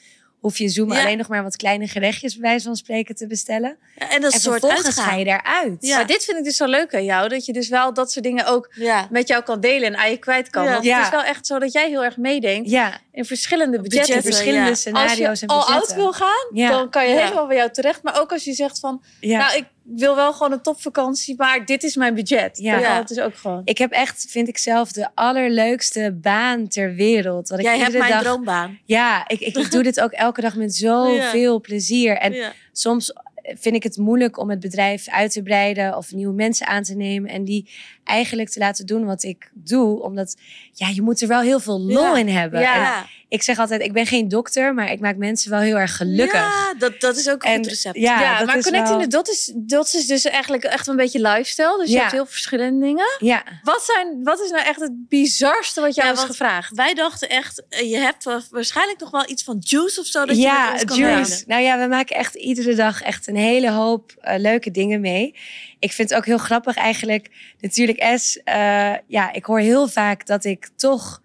hoef je Ja. alleen nog maar wat kleine gerechtjes bij wijze van spreken te bestellen. Ja, en dat en soort vervolgens uitgaan. ga je daaruit. Ja. Maar dit vind ik dus zo leuk aan jou. Dat je dus wel dat soort dingen ook Ja. met jou kan delen en aan je kwijt kan. Ja. Want Ja. het is wel echt zo dat jij heel erg meedenkt Ja, in verschillende budgetten. Budgetten, verschillende ja. scenario's als je en al oud wil gaan, Ja. dan kan je Ja. helemaal bij jou terecht. Maar ook als je zegt van, ja. nou ik wil wel gewoon een topvakantie, maar dit is mijn budget. Ja. Ja. het dus ook gewoon. Ik heb echt, vind ik zelf, de allerleukste baan ter wereld. Wat ik Jij hebt mijn dag... droombaan. Ja, ik, ik doe dit ook elke dag met zoveel plezier. En Ja. soms vind ik het moeilijk om het bedrijf uit te breiden of nieuwe mensen aan te nemen en die eigenlijk te laten doen wat ik doe, omdat ja, je moet er wel heel veel lol Ja. in hebben. Ja. En Ja. Ik zeg altijd, ik ben geen dokter, maar ik maak mensen wel heel erg gelukkig. Ja, dat, dat is ook een En- goed recept. ja, Ja, dat maar is Connecting wel- the Dots is, Dots is dus eigenlijk echt een beetje lifestyle. Dus je Ja. hebt heel verschillende dingen. Ja, Wat, zijn, wat is nou echt het bizarste wat jou Ja, is gevraagd? Wij dachten echt, eh, je hebt waarschijnlijk nog wel iets van juice of zo dat je ja, met ons kan juice. Nou ja, we maken echt iedere dag echt een hele hoop eh, leuke dingen mee. Ik vind het ook heel grappig eigenlijk. Natuurlijk, S, eh, ja, ik hoor heel vaak dat ik toch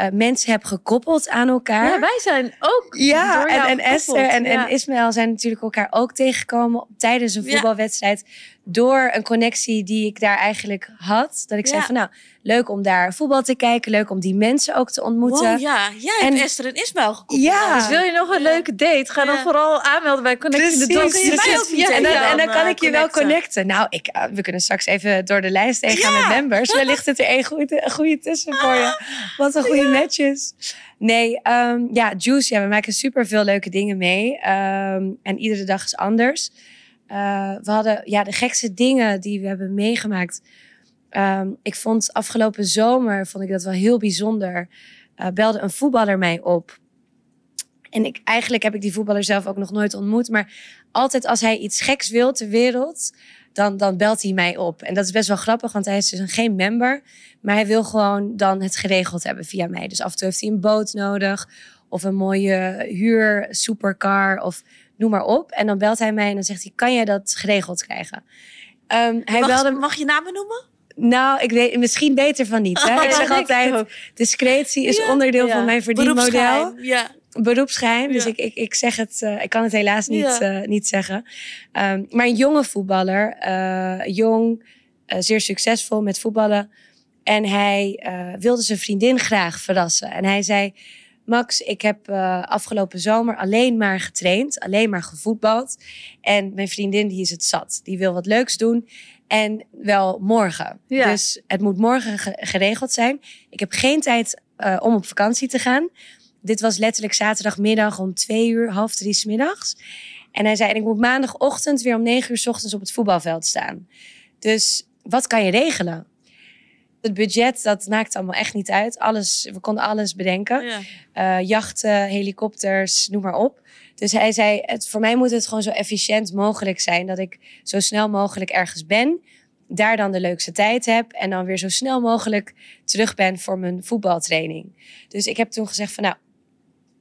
eh, mensen heb gekoppeld aan elkaar. Ja, wij zijn ook Ja, en, Esther en. Ja. en Ismaël zijn natuurlijk elkaar ook tegengekomen tijdens een voetbalwedstrijd. Door een connectie die ik daar eigenlijk had. Dat ik zei van nou, leuk om daar voetbal te kijken. Leuk om die mensen ook te ontmoeten. Wow, ja, jij En- hebt Esther en Ismael gekoppeld. Ja. Dus wil je nog een leuke date? Ga dan Ja. vooral aanmelden bij Connecting the Precies, Dots. Kun je mij precies. en, dan, en dan kan eh, ik je wel connecten? Nou, ik, eh, we kunnen straks even door de lijst heen gaan Ja. met members. Wellicht zit er één goede, een goede tussen voor je. Wat een goede matches. Nee, ehm, ja, Juice, ja, we maken super veel leuke dingen mee. Ehm, en iedere dag is anders. Eh, we hadden ja, de gekste dingen die we hebben meegemaakt. Ehm, ik vond afgelopen zomer vond ik dat wel heel bijzonder. Eh, belde een voetballer mij op. En ik, eigenlijk heb ik die voetballer zelf ook nog nooit ontmoet. Maar altijd als hij iets geks wil ter wereld, dan, dan belt hij mij op. En dat is best wel grappig, want hij is dus een, geen member. Maar hij wil gewoon dan het geregeld hebben via mij. Dus af en toe heeft hij een boot nodig. Of een mooie huur, supercar of noem maar op. En dan belt hij mij en dan zegt hij, kan jij dat geregeld krijgen? Ehm, hij mag, belde, mag je namen noemen? nou, ik weet misschien beter van niet. Hè? Oh, ik zeg altijd, ook. discretie is Ja, onderdeel ja. van mijn verdienmodel Beroepsgeheim. Ja. beroepsgeheim. Dus ik, ik, ik zeg het, eh, ik kan het helaas niet, eh, niet zeggen. Ehm, maar een jonge voetballer, eh, jong, zeer succesvol met voetballen. En hij wilde zijn vriendin graag verrassen. En hij zei: Max, ik heb eh, afgelopen zomer alleen maar getraind, alleen maar gevoetbald. En mijn vriendin die is het zat. Die wil wat leuks doen. En wel morgen. Ja. Dus het moet morgen ge- geregeld zijn. Ik heb geen tijd eh, om op vakantie te gaan. Dit was letterlijk zaterdagmiddag om twee uur, half drie 's middags. En hij zei, en ik moet maandagochtend weer om negen uur 's ochtends op het voetbalveld staan. Dus wat kan je regelen? Het budget, dat maakt allemaal echt niet uit. Alles, we konden alles bedenken. Ja. Eh, jachten, helikopters, noem maar op. Dus hij zei, het, voor mij moet het gewoon zo efficiënt mogelijk zijn. Dat ik zo snel mogelijk ergens ben. Daar dan de leukste tijd heb. En dan weer zo snel mogelijk terug ben voor mijn voetbaltraining. Dus ik heb toen gezegd van nou,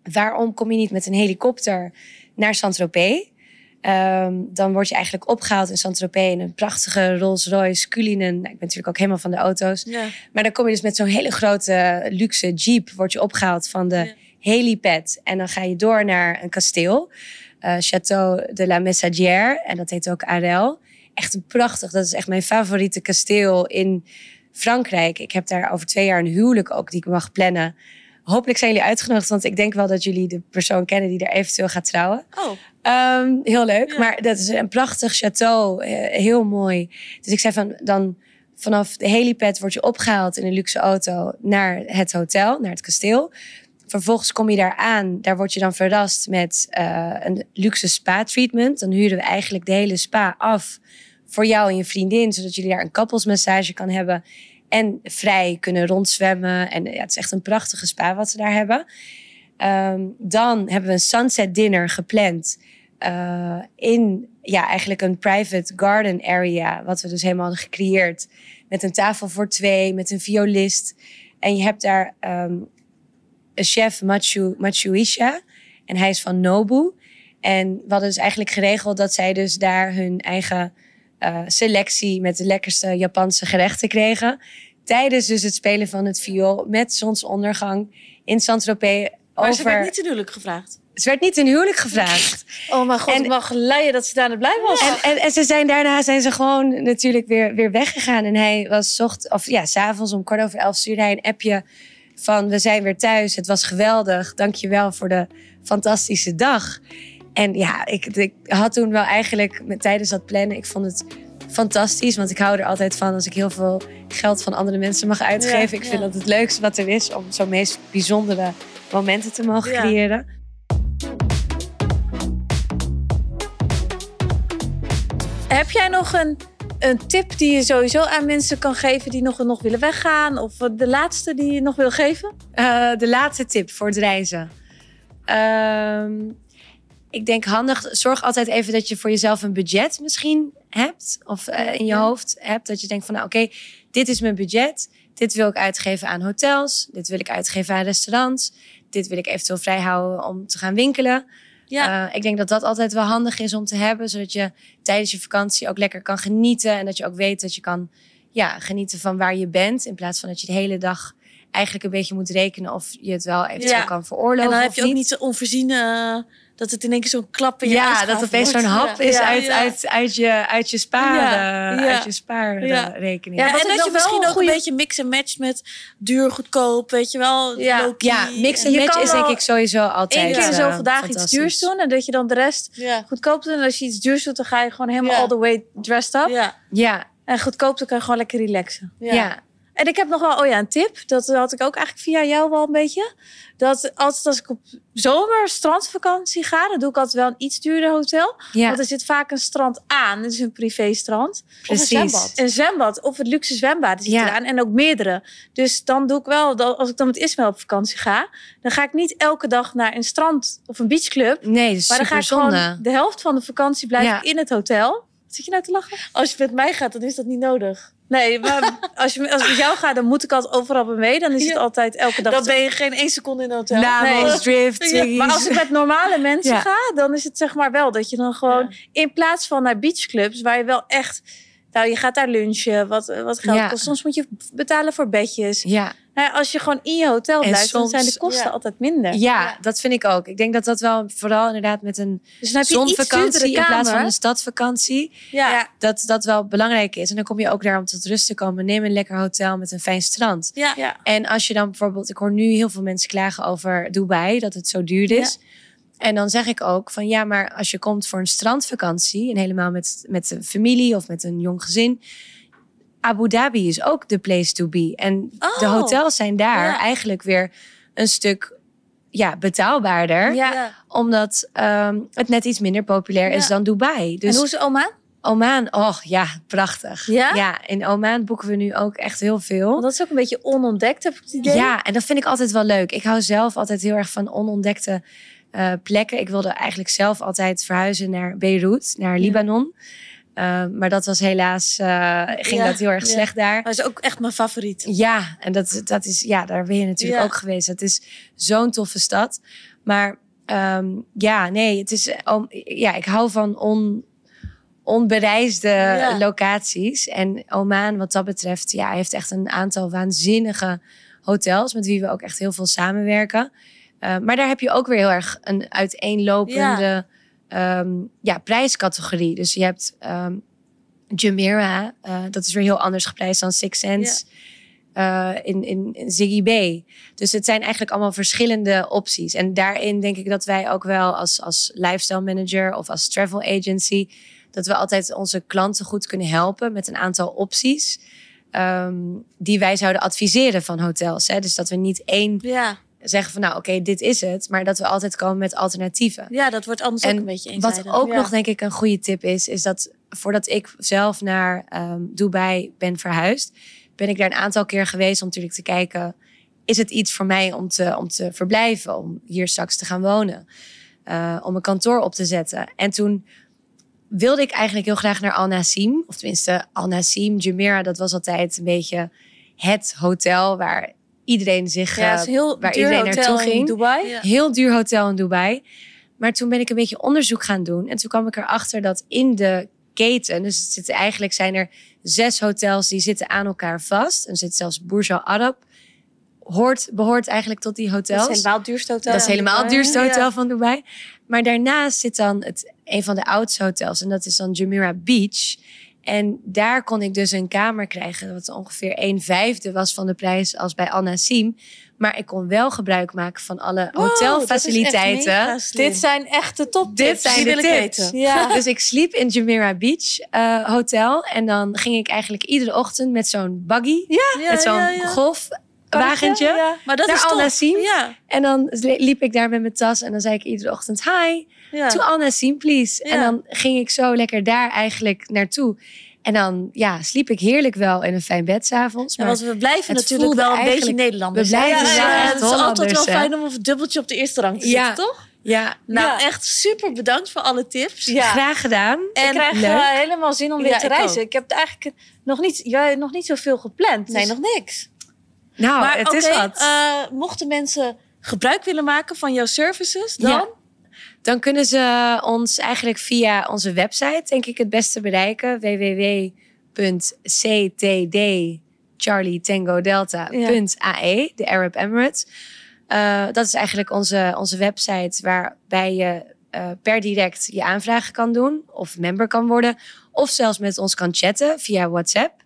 waarom kom je niet met een helikopter naar Saint-Tropez? Ehm, dan word je eigenlijk opgehaald in Saint-Tropez in een prachtige Rolls-Royce Cullinan. Nou, ik ben natuurlijk ook helemaal van de auto's. Ja. Maar dan kom je dus met zo'n hele grote luxe jeep, word je opgehaald van de Ja. helipad. En dan ga je door naar een kasteel, eh, Château de la Messagière. En dat heet ook Arel. Echt een prachtig, dat is echt mijn favoriete kasteel in Frankrijk. Ik heb daar over twee jaar een huwelijk ook die ik mag plannen. Hopelijk zijn jullie uitgenodigd, want ik denk wel dat jullie de persoon kennen die daar eventueel gaat trouwen. Oh, Ehm, heel leuk. Ja. Maar dat is een prachtig château. eh, heel mooi. Dus ik zei van dan vanaf de helipad word je opgehaald in een luxe auto naar het hotel, naar het kasteel. Vervolgens kom je daar aan. Daar word je dan verrast met eh, een luxe spa-treatment. Dan huren we eigenlijk de hele spa af voor jou en je vriendin, zodat jullie daar een koppelsmassage kan hebben en vrij kunnen rondzwemmen. En ja, het is echt een prachtige spa wat ze daar hebben. Ehm, dan hebben we een sunset dinner gepland eh, in ja, eigenlijk een private garden area, wat we dus helemaal hadden gecreëerd. Met een tafel voor twee, met een violist. En je hebt daar ehm, een chef, Machu, Machuisha. En hij is van Nobu. En we hadden dus eigenlijk geregeld dat zij dus daar hun eigen eh, selectie met de lekkerste Japanse gerechten kregen. Tijdens dus het spelen van het viool met zonsondergang in Saint-Tropez. Maar Over... ze werd niet te huwelijk gevraagd. Ze werd niet in huwelijk gevraagd. (laughs) Oh mijn god, En- ik mag leiden dat ze daar blij was. En, en, en ze zijn daarna zijn ze gewoon natuurlijk weer, weer weggegaan. En hij was zocht, of ja, s'avonds om kwart over elf stuurde hij een appje van we zijn weer thuis. Het was geweldig. Dank je wel voor de fantastische dag. En ja, ik, ik had toen wel eigenlijk met, tijdens dat plannen, ik vond het fantastisch. Want ik hou er altijd van als ik heel veel geld van andere mensen mag uitgeven. Ja, ik vind ja. dat het leukste wat er is om zo'n meest bijzondere momenten te mogen Ja. creëren. Heb jij nog een, een tip die je sowieso aan mensen kan geven die nog, nog willen weggaan? Of de laatste die je nog wil geven? Eh, de laatste tip voor het reizen. Ehm, ik denk handig, zorg altijd even dat je voor jezelf een budget misschien hebt. Of eh, in je Ja. hoofd hebt. Dat je denkt van nou oké, dit is mijn budget. Dit wil ik uitgeven aan hotels. Dit wil ik uitgeven aan restaurants. Dit wil ik eventueel vrijhouden om te gaan winkelen. Ja. Eh, ik denk dat dat altijd wel handig is om te hebben. Zodat je tijdens je vakantie ook lekker kan genieten. En dat je ook weet dat je kan ja, genieten van waar je bent. In plaats van dat je de hele dag eigenlijk een beetje moet rekenen of je het wel eventueel Ja. kan veroorloven. En dan heb je ook niet. niet zo onverziene... dat het in één keer zo'n klap in je Ja, dat het opeens zo'n hap is Ja, uit, ja. Uit, uit, je, uit je spaar, Ja, ja. uit je spaarrekening. Ja, en dat je wel misschien ook goeie- een beetje mix en match met duur, goedkoop, weet je wel. Ja. Ja, mix en match is denk ik sowieso altijd Eén keer eh, zoveel dagen iets duurs doen. En dat je dan de rest Ja. goedkoop doet. En als je iets duurs doet, dan ga je gewoon helemaal Ja. all the way dressed up. Ja. Ja, En goedkoop, dan kan je gewoon lekker relaxen. Ja. En ik heb nog wel, oh ja, een tip. Dat had ik ook eigenlijk via jou wel een beetje. Dat altijd als ik op zomer strandvakantie ga, dan doe ik altijd wel een iets duurder hotel. ja, Want er zit vaak een strand aan. Het is een privéstrand. precies. zwembad. Een zwembad of het luxe zwembad zit Ja. eraan. En ook meerdere. Dus dan doe ik wel, dat als ik dan met Ismael op vakantie ga, dan ga ik niet elke dag naar een strand of een beachclub. Nee, dat is Maar dan ga ik zonde. gewoon de helft van de vakantie blijf Ja. in het hotel. Zit je nou te lachen? Als je met mij gaat, dan is dat niet nodig. Nee, maar als, je, als ik met jou ga, dan moet ik altijd overal bij mee. Dan is het Ja. altijd elke dag. Dan ben je geen één seconde in een hotel. Namos, Nee. Drift, Ja. Maar als ik met normale mensen Ja. ga, dan is het zeg maar wel dat je dan gewoon in plaats van naar beachclubs, waar je wel echt, nou je gaat daar lunchen, wat, wat geld Ja. kost. Soms moet je betalen voor bedjes. Ja. Nou, als je gewoon in je hotel blijft, dan zijn de kosten ja. altijd minder. Ja, dat vind ik ook. Ik denk dat dat wel vooral inderdaad met een Dus dan heb je een iets zonvakantie in plaats van een stadvakantie, Ja. Ja. dat dat wel belangrijk is. En dan kom je ook daar om tot rust te komen. Neem een lekker hotel met een fijn strand. Ja. Ja. En als je dan bijvoorbeeld, ik hoor nu heel veel mensen klagen over Dubai, dat het zo duur is. En dan zeg ik ook van ja, maar als je komt voor een strandvakantie en helemaal met, met een familie of met een jong gezin. Abu Dhabi is ook de place to be. En de Oh. hotels zijn daar Ja. eigenlijk weer een stuk ja, betaalbaarder. Ja. Omdat ehm, het net iets minder populair is dan Dubai. Dus en hoe is Oman? Oman, oh ja, prachtig. Ja? Ja, in Oman boeken we nu ook echt heel veel. Want dat is ook een beetje onontdekt, heb ik het idee. Ja, en dat vind ik altijd wel leuk. Ik hou zelf altijd heel erg van onontdekte eh, plekken. Ik wilde eigenlijk zelf altijd verhuizen naar Beirut, naar Libanon. Eh, maar dat was helaas, eh, ging Ja, dat heel erg ja. slecht daar. Dat is ook echt mijn favoriet. Ja, en dat, dat is, ja, daar ben je natuurlijk Ja. ook geweest. Het is zo'n toffe stad. Maar ehm, ja, nee, het is, ja, ik hou van on, onbereisde locaties. En Oman, wat dat betreft, ja, heeft echt een aantal waanzinnige hotels met wie we ook echt heel veel samenwerken. Eh, maar daar heb je ook weer heel erg een uiteenlopende ja. ja, prijscategorie. Dus je hebt ehm Jumeirah, eh, dat is weer heel anders geprijsd dan Six Sense. eh, in, in, in Ziggy Bay. Dus het zijn eigenlijk allemaal verschillende opties. En daarin denk ik dat wij ook wel als, als lifestyle manager of als travel agency, dat we altijd onze klanten goed kunnen helpen met een aantal opties. ehm, die wij zouden adviseren van hotels. Hè? Dus dat we niet één Ja. Zeggen van nou oké, dit is het. Maar dat we altijd komen met alternatieven. ja, dat wordt anders En ook een beetje Wat eenzijdig. ook Ja. nog denk ik een goede tip is, is dat voordat ik zelf naar ehm, Dubai ben verhuisd, ben ik daar een aantal keer geweest om natuurlijk te kijken, is het iets voor mij om te, om te verblijven, om hier straks te gaan wonen, eh, om een kantoor op te zetten. En toen wilde ik eigenlijk heel graag naar Al Nassim, of tenminste Al Nassim, Jumeirah, dat was altijd een beetje het hotel waar iedereen zich, Ja, het is eh, heel waar duur iedereen hotel naartoe in ging. Dubai. Ja. Heel duur hotel in Dubai. Maar toen ben ik een beetje onderzoek gaan doen. En toen kwam ik erachter dat in de keten, dus het zitten, eigenlijk zijn er zes hotels die zitten aan elkaar vast. En er zit zelfs Burj Al Arab. Hoort, behoort eigenlijk tot die hotels. Dat is helemaal het duurste hotel. Dat is in helemaal het Dubai. duurste hotel Ja. van Dubai. Maar daarnaast zit dan het, een van de oudste hotels. En dat is dan Jumeirah Beach. En daar kon ik dus een kamer krijgen. Wat ongeveer een vijfde was van de prijs als bij Al Nassim. Maar ik kon wel gebruik maken van alle Wow, hotelfaciliteiten. echt. Dit zijn echte top Dit zijn de tips. Ja. Dus ik sliep in Jumeirah Beach eh, Hotel. En dan ging ik eigenlijk iedere ochtend met zo'n buggy. Ja, met zo'n ja, golfwagentje. Ja. Maar dat naar is Al. Nassim. Ja. En dan liep ik daar met mijn tas. En dan zei ik iedere ochtend hi. Ja. To Nassim, please. En dan ging ik zo lekker daar eigenlijk naartoe. En dan ja, sliep ik heerlijk wel in een fijn bed s'avonds. Ja, Maar want we blijven natuurlijk wel een beetje Nederlanders. we blijven Ja, Het is altijd wel fijn om een dubbeltje op de eerste rang te zitten, toch? ja, Nou, Ja. echt super bedankt voor alle tips. Ja. graag gedaan. ik En krijg leuk. eh, helemaal zin om weer Ja, te ik reizen. Ik heb eigenlijk nog niet, ja, nog niet zoveel gepland. Nee, Dus- nog niks. Nou, maar het is wat. eh, mochten mensen gebruik willen maken van jouw services, dan... Dan kunnen ze ons eigenlijk via onze website, denk ik, het beste bereiken. Charlie Tango Delta .ae, de Arab Emirates. Uh, dat is eigenlijk onze, onze website waarbij je uh, per direct je aanvragen kan doen of member kan worden. Of zelfs met ons kan chatten via WhatsApp.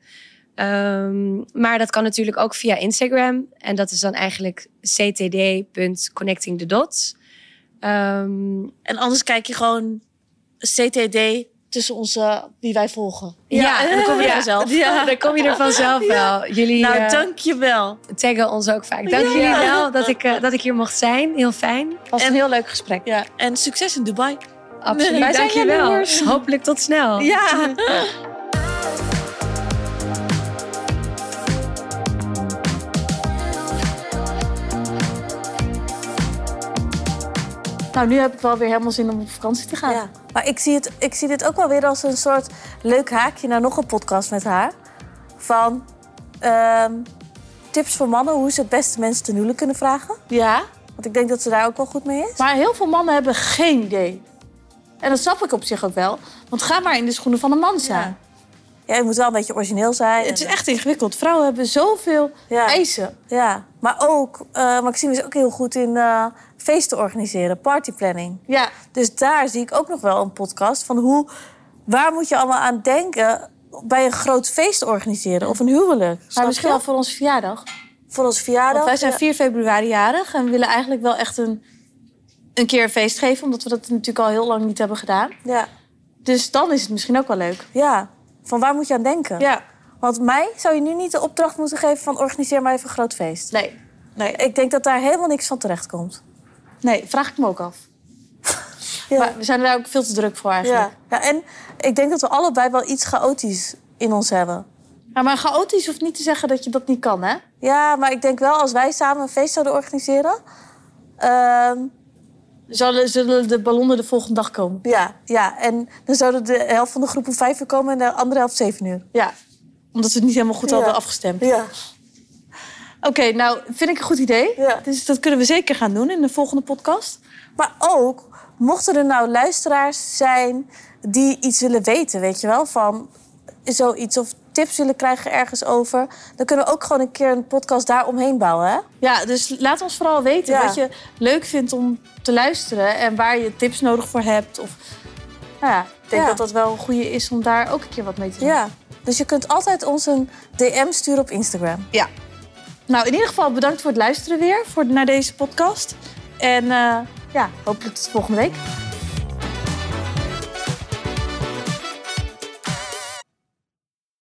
Um, maar dat kan natuurlijk ook via Instagram. En dat is dan eigenlijk ctd.connectingthedots. Um, en anders kijk je gewoon CTD tussen onze, wie wij volgen. Ja, ja dan kom je er vanzelf. Ja. Dan kom je er vanzelf (laughs) wel. Jullie, nou, uh, dank je wel. Taggen ons ook vaak. Dank jullie wel dat ik, uh, dat ik hier mocht zijn. Heel fijn. Was een heel leuk gesprek. Ja. En succes in Dubai. Absoluut, wij dank je wel. Hopelijk tot snel. Ja. (laughs) Nou, nu heb ik wel weer helemaal zin om op vakantie te gaan. Ja. Maar ik zie, het, ik zie dit ook wel weer als een soort leuk haakje naar nog een podcast met haar. Van uh, tips voor mannen hoe ze het beste mensen ten huwelijk kunnen vragen. Ja. Want ik denk dat ze daar ook wel goed mee is. Maar heel veel mannen hebben geen idee. En dat snap ik op zich ook wel. Want ga maar in de schoenen van een man zijn. Ja. Ja, je moet wel een beetje origineel zijn. Het is echt ingewikkeld. Vrouwen hebben zoveel ja. eisen. Ja, maar ook, uh, Maxime is ook heel goed in uh, feesten organiseren, partyplanning. Ja. Dus daar zie ik ook nog wel een podcast van hoe, waar moet je allemaal aan denken bij een groot feest organiseren of een huwelijk. Maar misschien wel voor onze verjaardag. Voor onze verjaardag. Want wij zijn 4 februari jarig en we willen eigenlijk wel echt een, een keer een feest geven, omdat we dat natuurlijk al heel lang niet hebben gedaan. Ja. Dus dan is het misschien ook wel leuk. Ja. Van waar moet je aan denken? Ja. Want mij zou je nu niet de opdracht moeten geven van organiseer maar even een groot feest. Nee. nee. Ik denk dat daar helemaal niks van terecht komt. Nee, vraag ik me ook af. (laughs) ja. Maar we zijn er daar ook veel te druk voor eigenlijk. Ja. ja, en ik denk dat we allebei wel iets chaotisch in ons hebben. Ja, maar chaotisch hoeft niet te zeggen dat je dat niet kan, hè? Ja, maar ik denk wel als wij samen een feest zouden organiseren... Uh, Zullen, zullen de ballonnen de volgende dag komen? Ja, ja, en dan zouden de helft van de groep om vijf uur komen en de andere helft zeven uur. Ja, omdat we het niet helemaal goed ja. hadden afgestemd. Ja. Oké, okay, nou, vind ik een goed idee. Ja. Dus dat kunnen we zeker gaan doen in de volgende podcast. Maar ook, mochten er nou luisteraars zijn die iets willen weten, weet je wel, van zoiets of tips willen krijgen ergens over, dan kunnen we ook gewoon een keer een podcast daar omheen bouwen. Hè? Ja, dus laat ons vooral weten ja. wat je leuk vindt om te luisteren en waar je tips nodig voor hebt. Of, nou ja, ik denk Ja. dat dat wel een goede is om daar ook een keer wat mee te doen. Ja. Dus je kunt altijd ons een DM sturen op Instagram. Ja. Nou, in ieder geval bedankt voor het luisteren weer voor, naar deze podcast. En uh, ja, hopelijk tot volgende week.